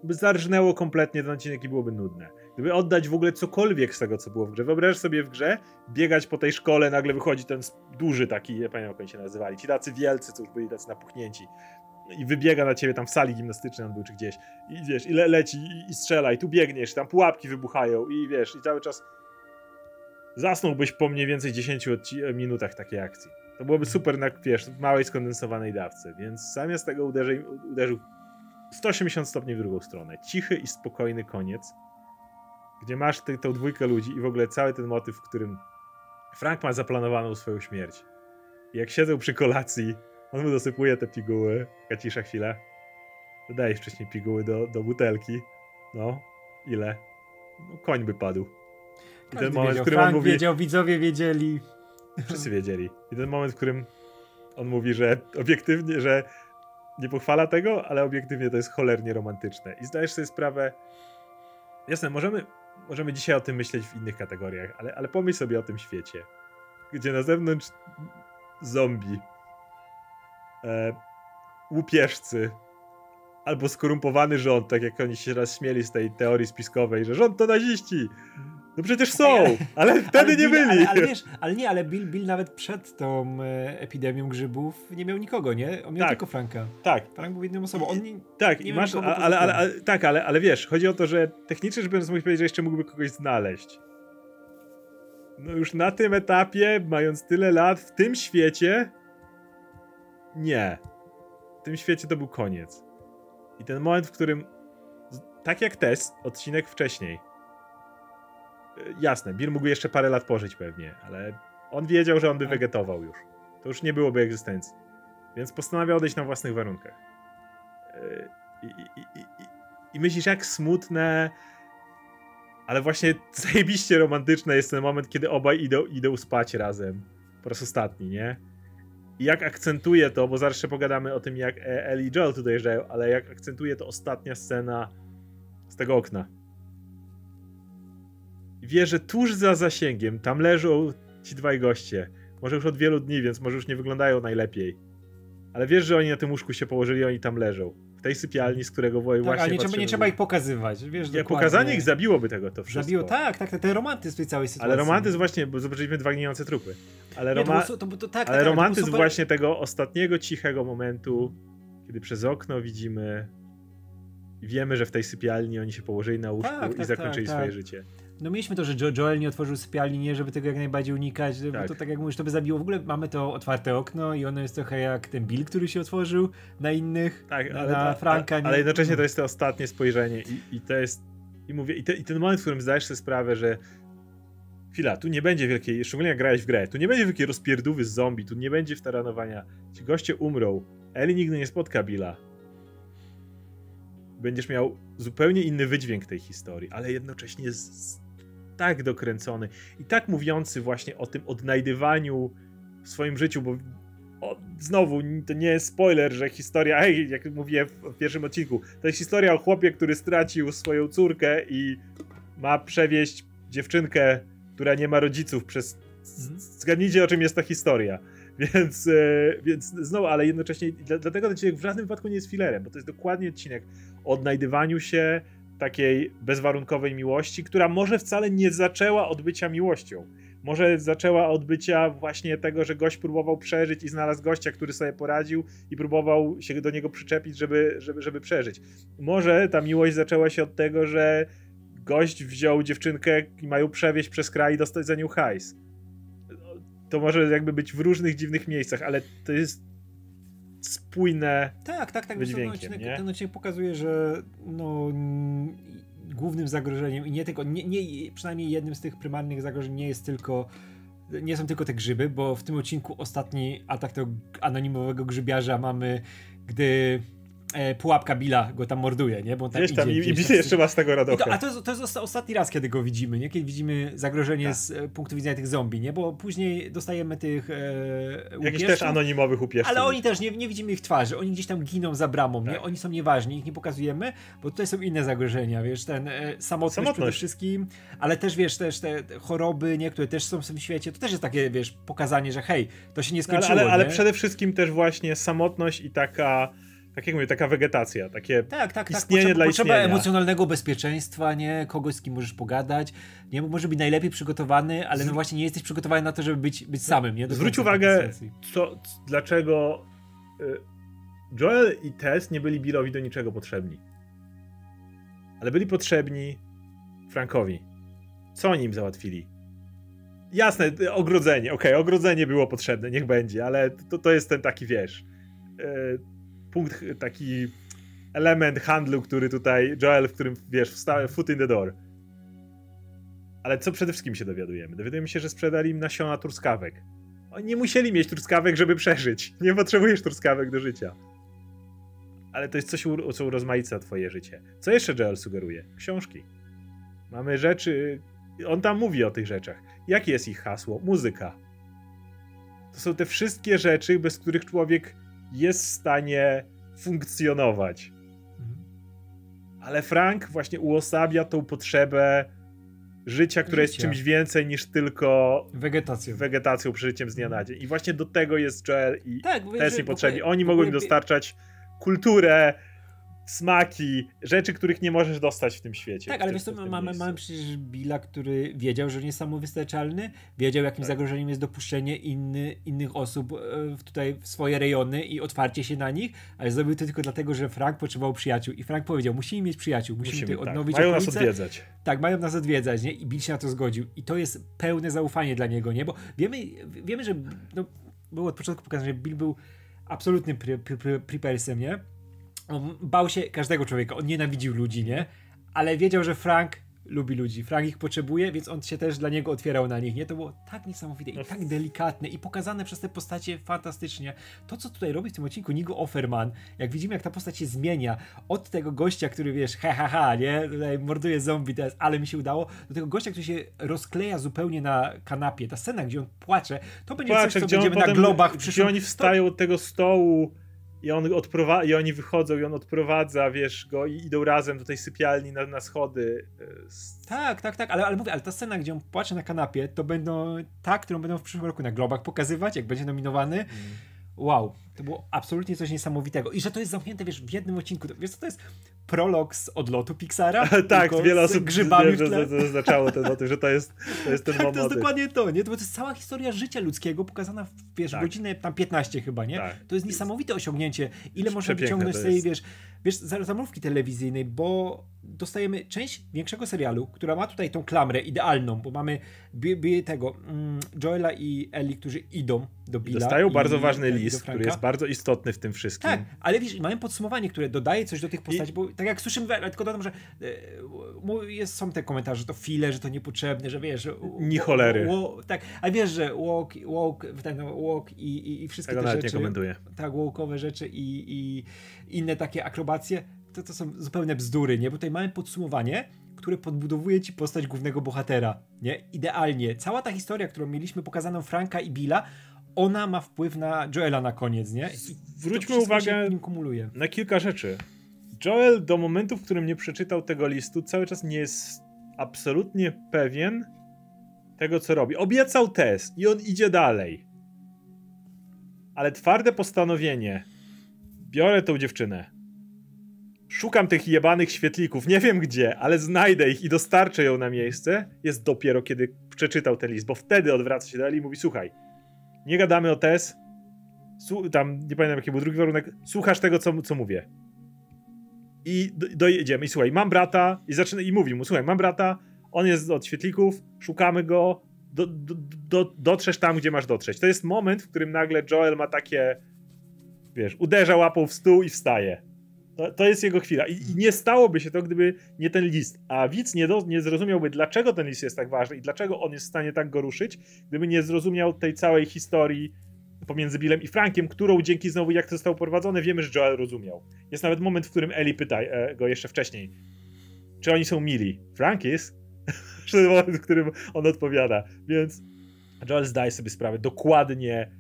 by zarżnęło kompletnie ten odcinek i byłoby nudne. Gdyby oddać w ogóle cokolwiek z tego, co było w grze. Wyobraź sobie w grze, biegać po tej szkole, nagle wychodzi ten duży taki, nie pamiętam jak oni się nazywali, ci tacy wielcy, co już byli tacy napuchnięci. I wybiega na ciebie tam w sali gimnastycznej, on był czy gdzieś. I wiesz, i le leci, i, i strzela, i tu biegniesz, tam pułapki wybuchają, i wiesz, i cały czas zasnąłbyś po mniej więcej 10 minutach takiej akcji. To byłoby super na, wiesz, małej skondensowanej dawce, więc zamiast tego uderzył, uderzył 180 stopni w drugą stronę. Cichy i spokojny koniec, gdzie masz ty, tą dwójkę ludzi i w ogóle cały ten motyw, w którym Frank ma zaplanowaną swoją śmierć. I jak siedzą przy kolacji, on mu dosypuje te piguły, taka cisza chwila. Dodajesz wcześniej piguły do, do butelki. No, ile? No, koń by padł. I ten moment, wiedział, w którym Frank on mówi... wiedział, widzowie wiedzieli. Wszyscy wiedzieli. I ten moment, w którym on mówi, że obiektywnie, że nie pochwala tego, ale obiektywnie to jest cholernie romantyczne. I zdajesz sobie sprawę, jasne, możemy, możemy dzisiaj o tym myśleć w innych kategoriach, ale, ale pomyśl sobie o tym świecie, gdzie na zewnątrz zombie, e, łupieżcy, albo skorumpowany rząd, tak jak oni się raz śmieli z tej teorii spiskowej, że rząd to naziści, no przecież są, ale wtedy ale nie byli. Ale, ale, wiesz, ale nie, ale Bill, Bill nawet przed tą e, epidemią grzybów nie miał nikogo, nie? On miał tak, tylko Franka. Tak. Frank był jedną osobą. On nie, tak, nie i masz, ale, ale, ale, ale, tak, ale, ale wiesz, chodzi o to, że technicznie rzecz biorąc, mógłbyś powiedzieć, że jeszcze mógłby kogoś znaleźć. No już na tym etapie, mając tyle lat, w tym świecie, nie. W tym świecie to był koniec. I ten moment, w którym, tak jak test, odcinek wcześniej, jasne, Bill mógł jeszcze parę lat pożyć pewnie, ale on wiedział, że on by tak. wegetował już. To już nie byłoby egzystencji. Więc postanawia odejść na własnych warunkach. E, I, i, i, i myślisz, jak smutne, ale właśnie zajebiście romantyczne jest ten moment, kiedy obaj idą, idą spać razem. Po raz ostatni, nie? I jak akcentuje to, bo zaraz jeszcze pogadamy o tym, jak Ellie i Joel tu dojeżdżają, ale jak akcentuje to ostatnia scena z tego okna wie, że tuż za zasięgiem tam leżą ci dwaj goście. Może już od wielu dni, więc może już nie wyglądają najlepiej. Ale wiesz, że oni na tym łóżku się położyli, oni tam leżą. W tej sypialni, z którego tak, właśnie ale nie trzeba, nie trzeba ich pokazywać, wiesz, nie, Pokazanie ich zabiłoby tego to wszystko. Zabiło, tak, tak, ten romantyzm tej całej sytuacji. Ale romantyzm właśnie, bo zobaczyliśmy dwa gnijące trupy. Ale, roma... to, to, to, tak, ale tak, romantyzm super... właśnie tego ostatniego, cichego momentu, kiedy przez okno widzimy i wiemy, że w tej sypialni oni się położyli na łóżku tak, i tak, zakończyli tak, swoje tak. życie. No mieliśmy to, że jo Joel nie otworzył sypialni, nie, żeby tego jak najbardziej unikać, tak. bo to tak jak mówisz, to by zabiło. W ogóle mamy to otwarte okno i ono jest trochę jak ten Bill, który się otworzył na innych, tak, na, ale, na Franka. Ale, ale jednocześnie to jest to ostatnie spojrzenie i, i to jest, i mówię, i, te, i ten moment, w którym zdajesz sobie sprawę, że chwila, tu nie będzie wielkiej, szczególnie jak grałeś w grę, tu nie będzie wielkiej rozpierdówy z zombie, tu nie będzie wtaranowania, ci goście umrą, Ellie nigdy nie spotka Billa. Będziesz miał zupełnie inny wydźwięk tej historii, ale jednocześnie z, tak dokręcony i tak mówiący właśnie o tym odnajdywaniu w swoim życiu, bo o, znowu, to nie jest spoiler, że historia, hej, jak mówiłem w pierwszym odcinku, to jest historia o chłopie, który stracił swoją córkę i ma przewieźć dziewczynkę, która nie ma rodziców przez... Mhm. Zgadnijcie, o czym jest ta historia. Więc, e, więc znowu, ale jednocześnie, dlatego ten odcinek w żadnym wypadku nie jest filerem, bo to jest dokładnie odcinek o odnajdywaniu się, takiej bezwarunkowej miłości, która może wcale nie zaczęła od bycia miłością. Może zaczęła od bycia właśnie tego, że gość próbował przeżyć i znalazł gościa, który sobie poradził i próbował się do niego przyczepić, żeby, żeby, żeby przeżyć. Może ta miłość zaczęła się od tego, że gość wziął dziewczynkę i mają przewieźć przez kraj i dostać za nią hajs. To może jakby być w różnych dziwnych miejscach, ale to jest spójne tak, tak, tak, ten odcinek, nie? ten odcinek pokazuje, że no, głównym zagrożeniem i nie tylko, nie, nie, przynajmniej jednym z tych prymarnych zagrożeń nie jest tylko nie są tylko te grzyby, bo w tym odcinku ostatni atak tego anonimowego grzybiarza mamy, gdy e, pułapka Billa go tam morduje, nie? Bo tam tam idzie, i, i Bill jeszcze ma z tego to, a to, jest- to jest osta- ostatni raz, kiedy go widzimy, nie? Kiedy widzimy zagrożenie Tak. z e, punktu widzenia tych zombie, nie? Bo później dostajemy tych e, Jakichś też anonimowych upieszczów. Ale oni też nie, nie widzimy ich twarzy, oni gdzieś tam giną za bramą, nie? Tak. Oni są nieważni, ich nie pokazujemy, bo tutaj są inne zagrożenia, wiesz, ten e, samotność, przede Samotność. wszystkim, ale też wiesz, też te te choroby, nie, które też są w tym świecie, to też jest takie, wiesz, pokazanie, że hej, to się nie No, ale, skończyło, ale, ale nie? przede wszystkim też właśnie samotność i taka, tak jak mówię, taka wegetacja, takie Tak, tak, tak. istnienie Potrzeba, dla potrzeba istnienia. emocjonalnego bezpieczeństwa, nie? Kogoś, z kim możesz pogadać. Nie, bo może być najlepiej przygotowany, ale no właśnie nie jesteś przygotowany na to, żeby być, być samym, nie? Do Zwróć uwagę, co, dlaczego y, Joel i Tess nie byli Billowi do niczego potrzebni. Ale byli potrzebni Frankowi. Co oni im załatwili? Jasne, ogrodzenie, okej, ogrodzenie było potrzebne, niech będzie, ale to, to jest ten taki, wiesz, y, punkt, y, taki element handlu, który tutaj, Joel, w którym, wiesz, wstał, foot in the door. Ale co przede wszystkim się dowiadujemy? Dowiadujemy się, że sprzedali im nasiona truskawek. Oni nie musieli mieć truskawek, żeby przeżyć. Nie potrzebujesz truskawek do życia. Ale to jest coś, co urozmaica twoje życie. Co jeszcze Joel sugeruje? Książki. Mamy rzeczy... On tam mówi o tych rzeczach. Jakie jest ich hasło? Muzyka. To są te wszystkie rzeczy, bez których człowiek jest w stanie funkcjonować. Mhm. Ale Frank właśnie uosabia tą potrzebę życia, które jest czymś więcej niż tylko Wegetacją. wegetacją, przeżyciem z dnia na dzień. I właśnie do tego jest Joel i Tak, bo Tess że w niepotrzebni. ogóle- Oni mogą im dostarczać kulturę, smaki, rzeczy, których nie możesz dostać w tym świecie. Tak, ale wiesz co, mamy, mamy przecież Billa, który wiedział, że nie jest samowystarczalny, wiedział jakim Tak. zagrożeniem jest dopuszczenie inny, innych osób e, tutaj w swoje rejony i otwarcie się na nich, ale zrobił to tylko dlatego, że Frank potrzebował przyjaciół i Frank powiedział, musimy mieć przyjaciół, musimy, Musimy, tutaj tak. odnowić Mają nas okolice. odwiedzać. Tak, mają nas odwiedzać, nie? I Bill się na to zgodził. I to jest pełne zaufanie dla niego, nie? Bo wiemy, wiemy że no, było od początku pokazane, że Bill był absolutnym pri, pri, pri, prepersem, nie? On bał się każdego człowieka, on nienawidził ludzi, nie? Ale wiedział, że Frank lubi ludzi, Frank ich potrzebuje, więc on się też dla niego otwierał na nich, nie? To było tak niesamowite i tak delikatne i pokazane przez te postacie fantastycznie. To, co tutaj robi w tym odcinku Nigo Offerman, jak widzimy, jak ta postać się zmienia od tego gościa, który wiesz, ha, ha, ha, nie? Tutaj morduje zombie teraz, ale mi się udało, do tego gościa, który się rozkleja zupełnie na kanapie. Ta scena, gdzie on płacze, to będzie Patrz, coś, co będziemy na potem, globach w gdzie przyszłym... oni wstają od tego stołu i, on odprowa- i oni wychodzą i on odprowadza, wiesz, go i idą razem do tej sypialni na, na schody. e, Tak, tak, tak, ale, ale mówię, ale ta scena, gdzie on płacze na kanapie, to będą ta, którą będą w przyszłym roku na Globach pokazywać, jak będzie nominowany. Wow, to było absolutnie coś niesamowitego. I że to jest zamknięte, wiesz, w jednym odcinku. Wiesz co, to jest prolog z odlotu Pixara? tak, wiele osób grzybami wiem, w tle. że zaznaczało ten że to jest, to jest ten Tak, to jest dokładnie to, nie? To, bo to jest cała historia życia ludzkiego pokazana w, wiesz, Tak. godzinę tam 15 chyba, nie? Tak. To jest niesamowite osiągnięcie. Ile można wyciągnąć z tej, wiesz, wiesz, za- zamówki telewizyjnej, bo dostajemy część większego serialu, która ma tutaj tą klamrę idealną, bo mamy bi tego mm, Joela i Ellie, którzy idą do Billa. Dostają i- bardzo ważny i list, który jest bardzo istotny w tym wszystkim. Tak, ale wiesz, i mamy podsumowanie, które dodaje coś do tych postaci, bo tak jak słyszymy, ale tylko dodam, że e, jest, są te komentarze, że to file, że to niepotrzebne, że wiesz... że- Ni cholery. wo- tak, a wiesz, że walk, walk, ten walk i, i, i wszystkie Tego te nawet rzeczy... nie komentuję. Tak, walkowe rzeczy i, i inne takie akrobacje, to, to są zupełne bzdury, nie? Bo tutaj mamy podsumowanie, które podbudowuje ci postać głównego bohatera, nie? Idealnie. Cała ta historia, którą mieliśmy pokazaną Franka i Billa, ona ma wpływ na Joela na koniec, nie? I Zwróćmy uwagę na kilka rzeczy. Joel do momentu, w którym nie przeczytał tego listu, cały czas nie jest absolutnie pewien tego, co robi. Obiecał test i on idzie dalej. Ale twarde postanowienie. Biorę tą dziewczynę. Szukam tych jebanych świetlików, nie wiem gdzie, ale znajdę ich i dostarczę ją na miejsce. Jest dopiero kiedy przeczytał ten list, bo wtedy odwraca się do i mówi: Słuchaj, nie gadamy o Tess. Tam nie pamiętam jaki był drugi warunek. Słuchasz tego, co, co mówię. I do, dojedziemy. I słuchaj, mam brata. I zaczyna i mówi mu: Słuchaj, mam brata. On jest od świetlików. Szukamy go. Do, do, do, dotrzesz tam, gdzie masz dotrzeć. To jest moment, w którym nagle Joel ma takie. Wiesz, uderza łapą w stół i wstaje. To, to jest jego chwila. I, I nie stałoby się to, gdyby nie ten list. A widz nie, do, nie zrozumiałby, dlaczego ten list jest tak ważny i dlaczego on jest w stanie tak go ruszyć, gdyby nie zrozumiał tej całej historii pomiędzy Billem i Frankiem, którą dzięki znowu jak to zostało prowadzone, wiemy, że Joel rozumiał. Jest nawet moment, w którym Ellie pyta e, go jeszcze wcześniej, czy oni są mili. Frank jest? ten moment, w którym on odpowiada. Więc Joel zdaje sobie sprawę dokładnie,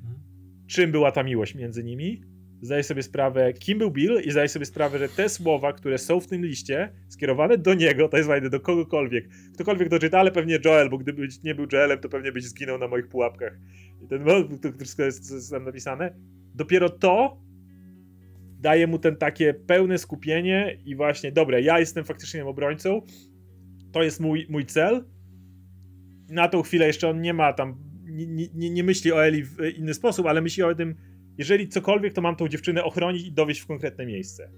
czym była ta miłość między nimi. Zdaje sobie sprawę, kim był Bill i zdaje sobie sprawę, że te słowa, które są w tym liście, skierowane do niego, to jest fajne, do kogokolwiek. Ktokolwiek to czyta, ale pewnie Joel, bo gdyby nie był Joelem, to pewnie byś zginął na moich pułapkach. I ten to wszystko jest, jest tam napisane. Dopiero to daje mu ten takie pełne skupienie i właśnie, dobra, ja jestem faktycznie obrońcą, to jest mój, mój cel. Na tą chwilę jeszcze on nie ma tam, nie, nie, nie myśli o Eli w inny sposób, ale myśli o tym, jeżeli cokolwiek, to mam tą dziewczynę ochronić i dowieść w konkretne miejsce.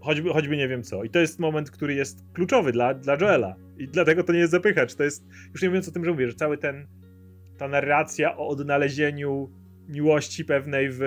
Choćby, choćby nie wiem co. I to jest moment, który jest kluczowy dla, dla Joela. I dlatego to nie jest zapychacz. To jest, już nie mówiąc o tym, że mówię, że cały ten, ta narracja o odnalezieniu miłości pewnej, w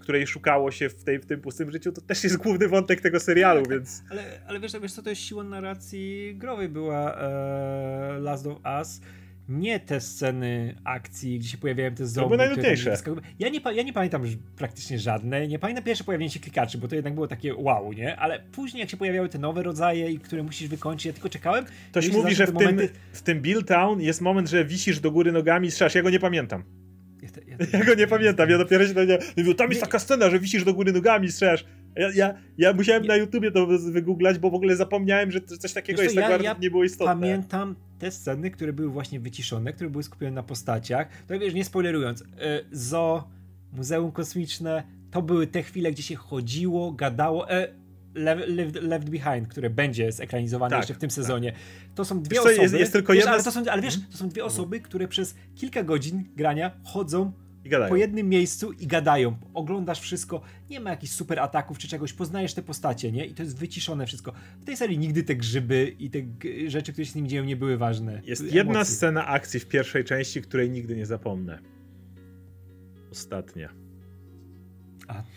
której szukało się w, tej, w tym pustym życiu, to też jest główny wątek tego serialu, tak, więc... Ale, ale wiesz, wiesz co, to jest siła narracji growej była e, Last of Us, nie te sceny akcji, gdzie się pojawiają te zombie. To były najnudniejsze. Ja nie, ja nie pamiętam praktycznie żadnej, nie pamiętam pierwsze pojawienie się klikaczy, bo to jednak było takie wow, nie? Ale później jak się pojawiały te nowe rodzaje, które musisz wykończyć, ja tylko czekałem. Ktoś mówi, że w, momenty... tym, w tym Bill Town jest moment, że wisisz do góry nogami i strzelasz, ja go nie pamiętam. Ja, te, ja, te... ja, go nie pamiętam, ja dopiero się nie... Tam jest taka scena, że wisisz do góry nogami i strzelasz. Ja, ja, ja musiałem nie. na YouTubie to wygooglać, bo w ogóle zapomniałem, że coś takiego jest, tak ja, nie było istotne. Pamiętam te sceny, które były właśnie wyciszone, które były skupione na postaciach. To wiesz, nie spoilerując, y, Zo, Muzeum Kosmiczne, to były te chwile, gdzie się chodziło, gadało. E, Left, Left, Behind, które będzie zekranizowane tak, jeszcze w tym tak. sezonie. To są dwie osoby. Jest, jest tylko wiesz, jedna... ale, to są, ale wiesz, to są dwie osoby, które przez kilka godzin grania chodzą po jednym miejscu i gadają. Oglądasz wszystko, nie ma jakichś super ataków czy czegoś, poznajesz te postacie, nie? I to jest wyciszone wszystko. W tej serii nigdy te grzyby i te rzeczy, które się z nim dzieją, nie były ważne. Jest były jedna emocje. scena akcji w pierwszej części, której nigdy nie zapomnę. Ostatnia. A.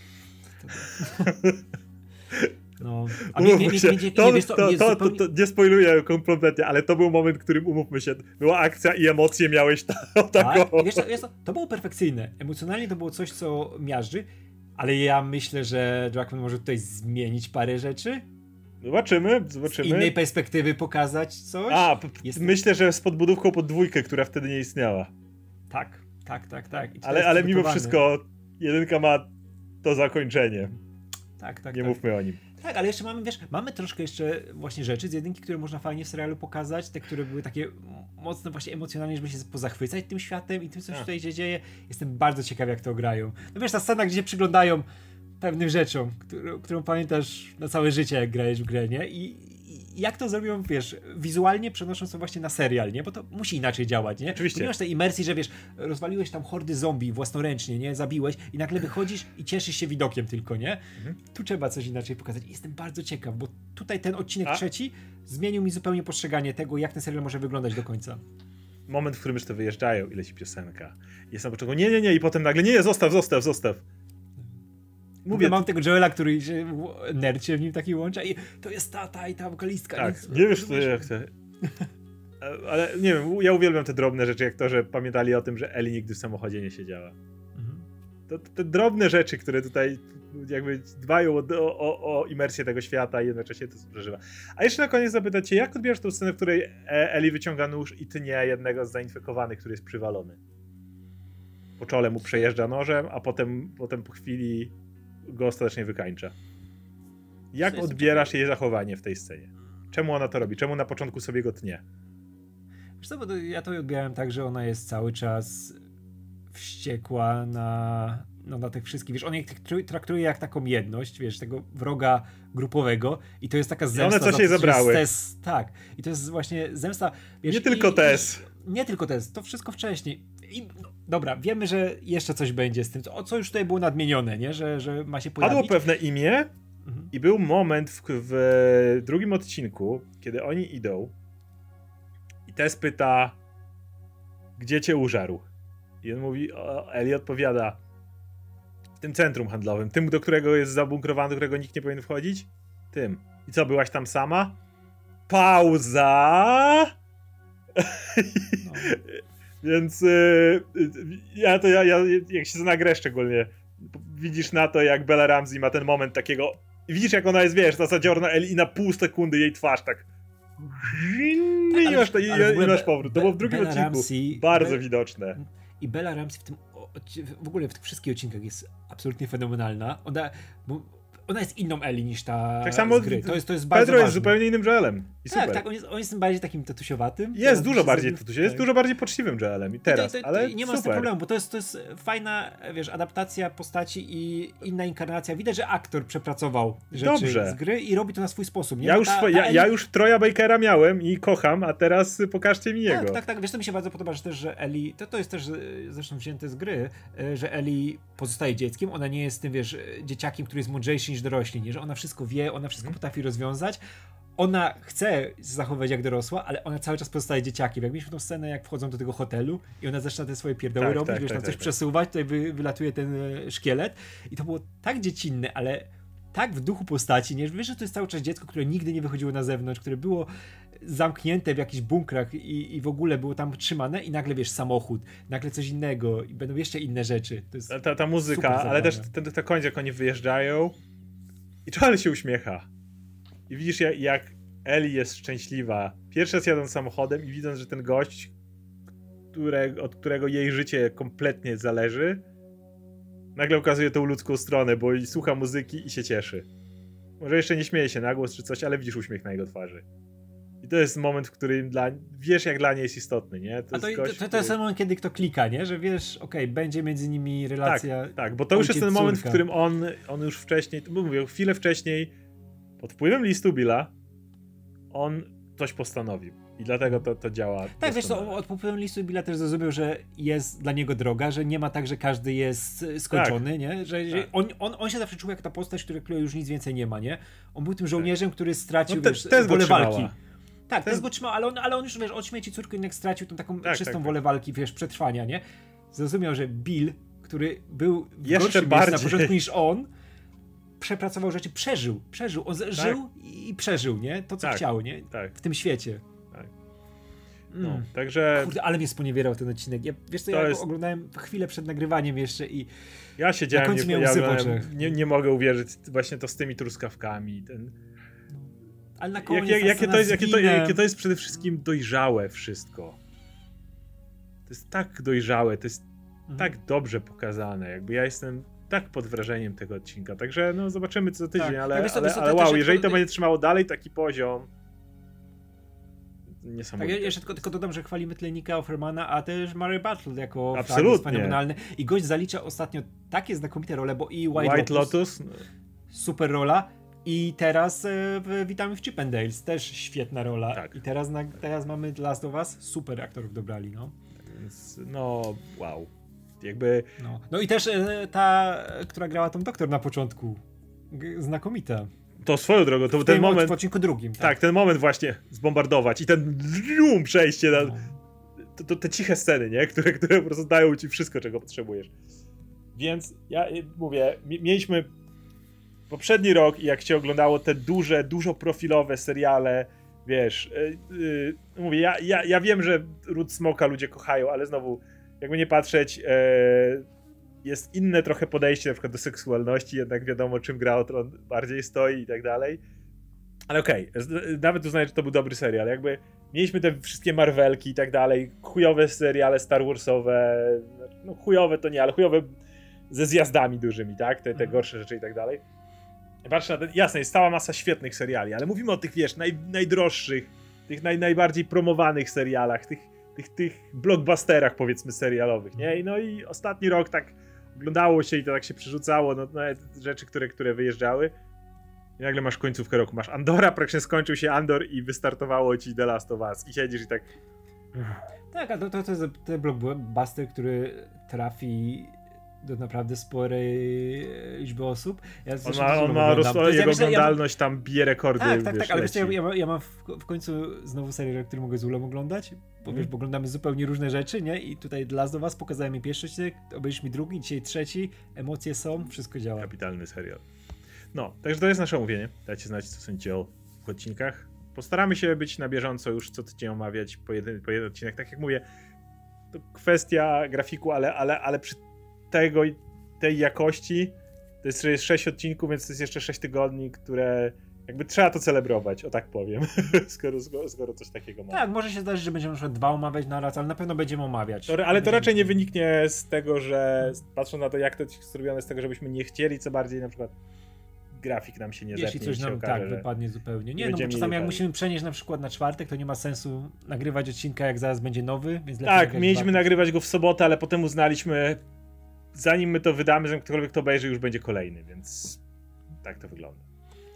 No, a nie, nie, nie, nie, to, nie, to, to, to, to, nie spoiluję kompletnie, ale to był moment, w którym umówmy się, była akcja i emocje miałeś ta, taką. Tak, wiesz, wiesz, to było perfekcyjne. Emocjonalnie to było coś, co miażdży, ale ja myślę, że Jackman może tutaj zmienić parę rzeczy. Zobaczymy, zobaczymy. Z innej perspektywy pokazać coś. A, Jest... myślę, że z podbudówką pod dwójkę, która wtedy nie istniała. Tak, tak, tak, tak. Ale, ale mimo wszystko jedynka ma to zakończenie. Tak, tak. Nie tak. mówmy o nim. Tak, ale jeszcze mamy, wiesz, mamy troszkę jeszcze właśnie rzeczy z jedynki, które można fajnie w serialu pokazać, te, które były takie mocno właśnie emocjonalnie, żeby się pozachwycać tym światem i tym, co się tutaj się dzieje. Jestem bardzo ciekaw, jak to grają. No wiesz, ta scena, gdzie się przyglądają pewnym rzeczom, którą, którą pamiętasz na całe życie, jak grałeś w grę, nie? I, jak to zrobią, wiesz, wizualnie przenosząc to właśnie na serial, nie? Bo to musi inaczej działać, nie? Oczywiście. nie masz tej imersji, że wiesz, rozwaliłeś tam hordy zombie własnoręcznie, nie? Zabiłeś i nagle wychodzisz i cieszysz się widokiem tylko, nie? Mhm. Tu trzeba coś inaczej pokazać. Jestem bardzo ciekaw, bo tutaj ten odcinek A? trzeci zmienił mi zupełnie postrzeganie tego, jak ten serial może wyglądać do końca moment, w którym już to wyjeżdżają i leci piosenka. Jest na początku, nie, nie, nie, i potem nagle, nie, zostaw, zostaw, zostaw. Mówię, mam tego Joela, który się nercie w nim taki łącza i to jest tata i ta wokalistka. Tak, nic, nie wiesz, co ja chcę. Ale nie wiem, ja uwielbiam te drobne rzeczy, jak to, że pamiętali o tym, że Eli nigdy w samochodzie nie siedziała. Mhm. To, te drobne rzeczy, które tutaj jakby dbają o, o, o imersję tego świata i jednocześnie to przeżywa. A jeszcze na koniec zapytać cię, jak odbierasz tę scenę, w której e- Eli wyciąga nóż i tnie jednego z zainfekowanych, który jest przywalony? Po czole mu przejeżdża nożem, a potem, potem po chwili go ostatecznie wykańcza. Jak odbierasz jej zachowanie w tej scenie? Czemu ona to robi? Czemu na początku sobie go tnie? Wiesz co, bo ja to odbierałem tak, że ona jest cały czas wściekła na, no, na tych wszystkich, wiesz, on je traktuje jak taką jedność, wiesz, tego wroga grupowego i to jest taka zemsta. I one co się zabrały. Test, tak, i to jest właśnie zemsta, wiesz, Nie tylko Tess. Nie tylko Tess, to wszystko wcześniej. I, no, dobra, wiemy, że jeszcze coś będzie z tym, o co już tutaj było nadmienione, nie? Że, że ma się pojawić. Padło pewne imię mhm. i był moment w, w, drugim odcinku, kiedy oni idą i Tess pyta, gdzie cię użarł? I on mówi, Eli odpowiada, w tym centrum handlowym, tym, do którego jest zabunkrowany, do którego nikt nie powinien wchodzić? Tym. I co, byłaś tam sama? Pauza! No. Więc yy, ja to ja, ja jak się nagrę szczególnie, widzisz na to, jak Bella Ramsey ma ten moment takiego. Widzisz, jak ona jest, wiesz, na zadziorna Eli i na pół sekundy jej twarz tak. I, ale- masz, to, i, ale i masz powrót. To było w drugim Bella odcinku Ramsey- bardzo Be- widoczne. I Bella Ramsey w tym, w ogóle w tych wszystkich odcinkach jest absolutnie fenomenalna. Ona, bo ona jest inną Eli niż ta Tak samo z gry. To jest, to jest bardzo Pedro jest ważne. zupełnie innym Joelem. I Tak, super. tak, on jest, on jest bardziej takim tatusiowatym. Jest dużo bardziej zrobił- tutusie, jest tak. dużo bardziej poczciwym Joelem i teraz, I to, to, ale nie ma z tym problemu, bo to jest, to jest fajna, wiesz, adaptacja postaci i inna inkarnacja. Widać, że aktor przepracował rzeczy Dobrze. z gry i robi to na swój sposób. Nie? Ja już, ta- ta ja, Ellie- ja już Troja Bakera miałem i kocham, a teraz pokażcie mi jego. Tak, tak, tak. Wiesz, to mi się bardzo podoba, że też, że Eli, to, to jest też e, zresztą wzięte z gry, e, że Eli pozostaje dzieckiem, ona nie jest tym, wiesz, e, dzieciakiem, który jest mądrzejszy niż dorośli, nie? że ona wszystko wie, ona wszystko Mhm. potrafi rozwiązać. Ona chce zachowywać jak dorosła, ale ona cały czas pozostaje dzieciakiem. Jak mieliśmy tą scenę, jak wchodzą do tego hotelu i ona zaczyna te swoje pierdoły Tak, robić, tak, wiesz, tak, tam tak, coś tak. przesuwać, tutaj wy, wylatuje ten e, szkielet i to było tak dziecinne, ale tak w duchu postaci, nie? Wiesz, że to jest cały czas dziecko, które nigdy nie wychodziło na zewnątrz, które było zamknięte w jakichś bunkrach i, i w ogóle było tam trzymane i nagle, wiesz, samochód, nagle coś innego i będą jeszcze inne rzeczy. Ta, ta, muzyka, ale też ten, ten końc, jak oni wyjeżdżają i Joel się uśmiecha. I widzisz, jak, Ellie jest szczęśliwa. Pierwszy raz jadąc samochodem i widząc, że ten gość, które, od którego jej życie kompletnie zależy, nagle ukazuje tą ludzką stronę, bo słucha muzyki i się cieszy. Może jeszcze nie śmieje się na głos czy coś, ale widzisz uśmiech na jego twarzy. I to jest moment, w którym dla, wiesz, jak dla niej jest istotny, nie? A to, jest to, gość, to, to jest który- ten moment, kiedy kto klika, nie? Że wiesz, okej, będzie między nimi relacja. Tak, bo to już jest ten moment, w którym on, on już wcześniej, to mówię, chwilę wcześniej, pod wpływem listu Billa, on coś postanowił. I dlatego to, to działa. Tak, wiesz doskonale. od popływu listu Billa też zrozumiał, że jest dla niego droga, że nie ma tak, że każdy jest e, skończony, nie? Że, Tak. on, on, on się zawsze czuł jak ta postać, która, która już nic więcej nie ma, nie? On był tym żołnierzem, który stracił, No te- wiesz, trzymała. walki. Tak, Test- też go trzymał, ale on, ale on już, wiesz, od śmierci córki jednak stracił tą taką Tak, czystą tak, tak. wolę walki, wiesz, przetrwania, nie? Zrozumiał, że Bill, który był w Jeszcze miejscu na bardziej. początku niż on, przepracował rzeczy, przeżył, przeżył, on z- żył i przeżył, nie? To, co Tak. chciał, nie? Tak, W tym świecie. Tak. Mm. no. Także Kurde, ale mnie sponiewierał ten odcinek. Ja, wiesz co, To ja jest- oglądałem chwilę przed nagrywaniem jeszcze i ja siedziałem, na końcu nie, miałem ja nie, nie mogę uwierzyć właśnie to z tymi truskawkami. Ten, ale na koniec jak, jakie, to jest, jakie, to, jakie to jest przede wszystkim dojrzałe wszystko. To jest tak dojrzałe, to jest Mhm. tak dobrze pokazane. Jakby ja jestem tak pod wrażeniem tego odcinka. Także no zobaczymy co tydzień, Tak. ale, co, ale, ale to wow, jeżeli to będzie trzymało dalej taki poziom. Tak, Niesamowite. ja jeszcze tylko, tylko dodam, że chwalimy tyle Nika Offermana, a też Mary Battle jako Absolutnie. fragment fenomenalny. I gość zalicza ostatnio takie znakomite role, bo i White, White, Lotus, Lotus, no, super rola i teraz e, w Witamy w Chippendales, też świetna rola. Tak. I teraz, na, teraz mamy Last of Us, super aktorów dobrali, no. więc no wow. Jakby No, no i też e, ta, która grała tą doktor na początku, znakomita. to swoją drogą, to W ten moment, w odcinku drugim. tak, ten moment właśnie zbombardować i ten zoom przejście na, No. to, to te ciche sceny, nie? Które, które po prostu dają ci wszystko, czego potrzebujesz. Więc ja mówię, mi- mieliśmy poprzedni rok i jak się oglądało te duże, dużo profilowe seriale, wiesz, y, y, mówię, ja, ja, ja wiem, że Ród Smoka ludzie kochają, ale znowu, jakby nie patrzeć, e, jest inne trochę podejście na przykład do seksualności, jednak wiadomo, czym gra o Tron bardziej stoi i tak dalej. Ale okej, z- nawet uznaję, że to był dobry serial. Jakby mieliśmy te wszystkie Marvelki i tak dalej, chujowe seriale Star Warsowe, no chujowe to nie, ale chujowe ze zjazdami dużymi, tak? Te, te Mhm. gorsze rzeczy i tak dalej. Patrzę na ten, jasne, jest cała masa świetnych seriali, ale mówimy o tych, wiesz, naj, najdroższych, tych naj, najbardziej promowanych serialach, tych, tych, tych blockbusterach, powiedzmy, serialowych, nie? No i ostatni rok tak oglądało się i to tak się przerzucało, no nawet rzeczy, które, które wyjeżdżały. I nagle masz końcówkę roku, masz Andora, praktycznie skończył się Andor i wystartowało ci The Last of Us i siedzisz i tak, Tak, a to, to, to jest ten blockbuster, który trafi do naprawdę sporej e, liczby osób. Ja on ma, on ma roz, jest- ja jego myślę, ja mam- oglądalność tam bije rekordy, Tak, tak, wiesz, tak, ale wiesz, ja, ja, mam, w, w końcu znowu serial, który mogę z Ulą oglądać, bo, Mhm. wiesz, bo oglądamy zupełnie różne rzeczy, nie? I tutaj dla was pokazałem mi pierwszy odcinek, obejrzysz mi drugi, dzisiaj trzeci, emocje są, wszystko działa. Kapitalny serial. No, także to jest nasze omówienie. Dajcie znać, co sądzicie o odcinkach. Postaramy się być na bieżąco już co tydzień omawiać po jeden, po jeden odcinek. Tak jak mówię, to kwestia grafiku, ale, ale, ale przy tego, tej jakości to jest 6 odcinków, więc to jest jeszcze 6 tygodni, które jakby trzeba to celebrować, o tak powiem, skoro, skoro, skoro coś takiego ma. Tak, może się zdarzyć, że będziemy na dwa omawiać na raz, ale na pewno będziemy omawiać. To, ale to raczej nie wyniknie z tego, że patrząc na to, jak to jest zrobione, z tego, żebyśmy nie chcieli, co bardziej na przykład grafik nam się nie Jeśli coś nam okaże, tak wypadnie zupełnie. Nie, no bo czasami jak musimy przenieść na przykład na czwartek, to nie ma sensu nagrywać odcinka, jak zaraz będzie nowy, więc lepiej Tak, mieliśmy nagrywać go w sobotę, ale potem uznaliśmy, zanim my to wydamy, że ktokolwiek to obejrzy, już będzie kolejny, więc tak to wygląda.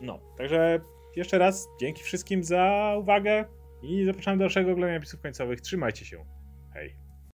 No, także jeszcze raz dzięki wszystkim za uwagę i zapraszam do dalszego oglądania napisów końcowych. Trzymajcie się. Hej.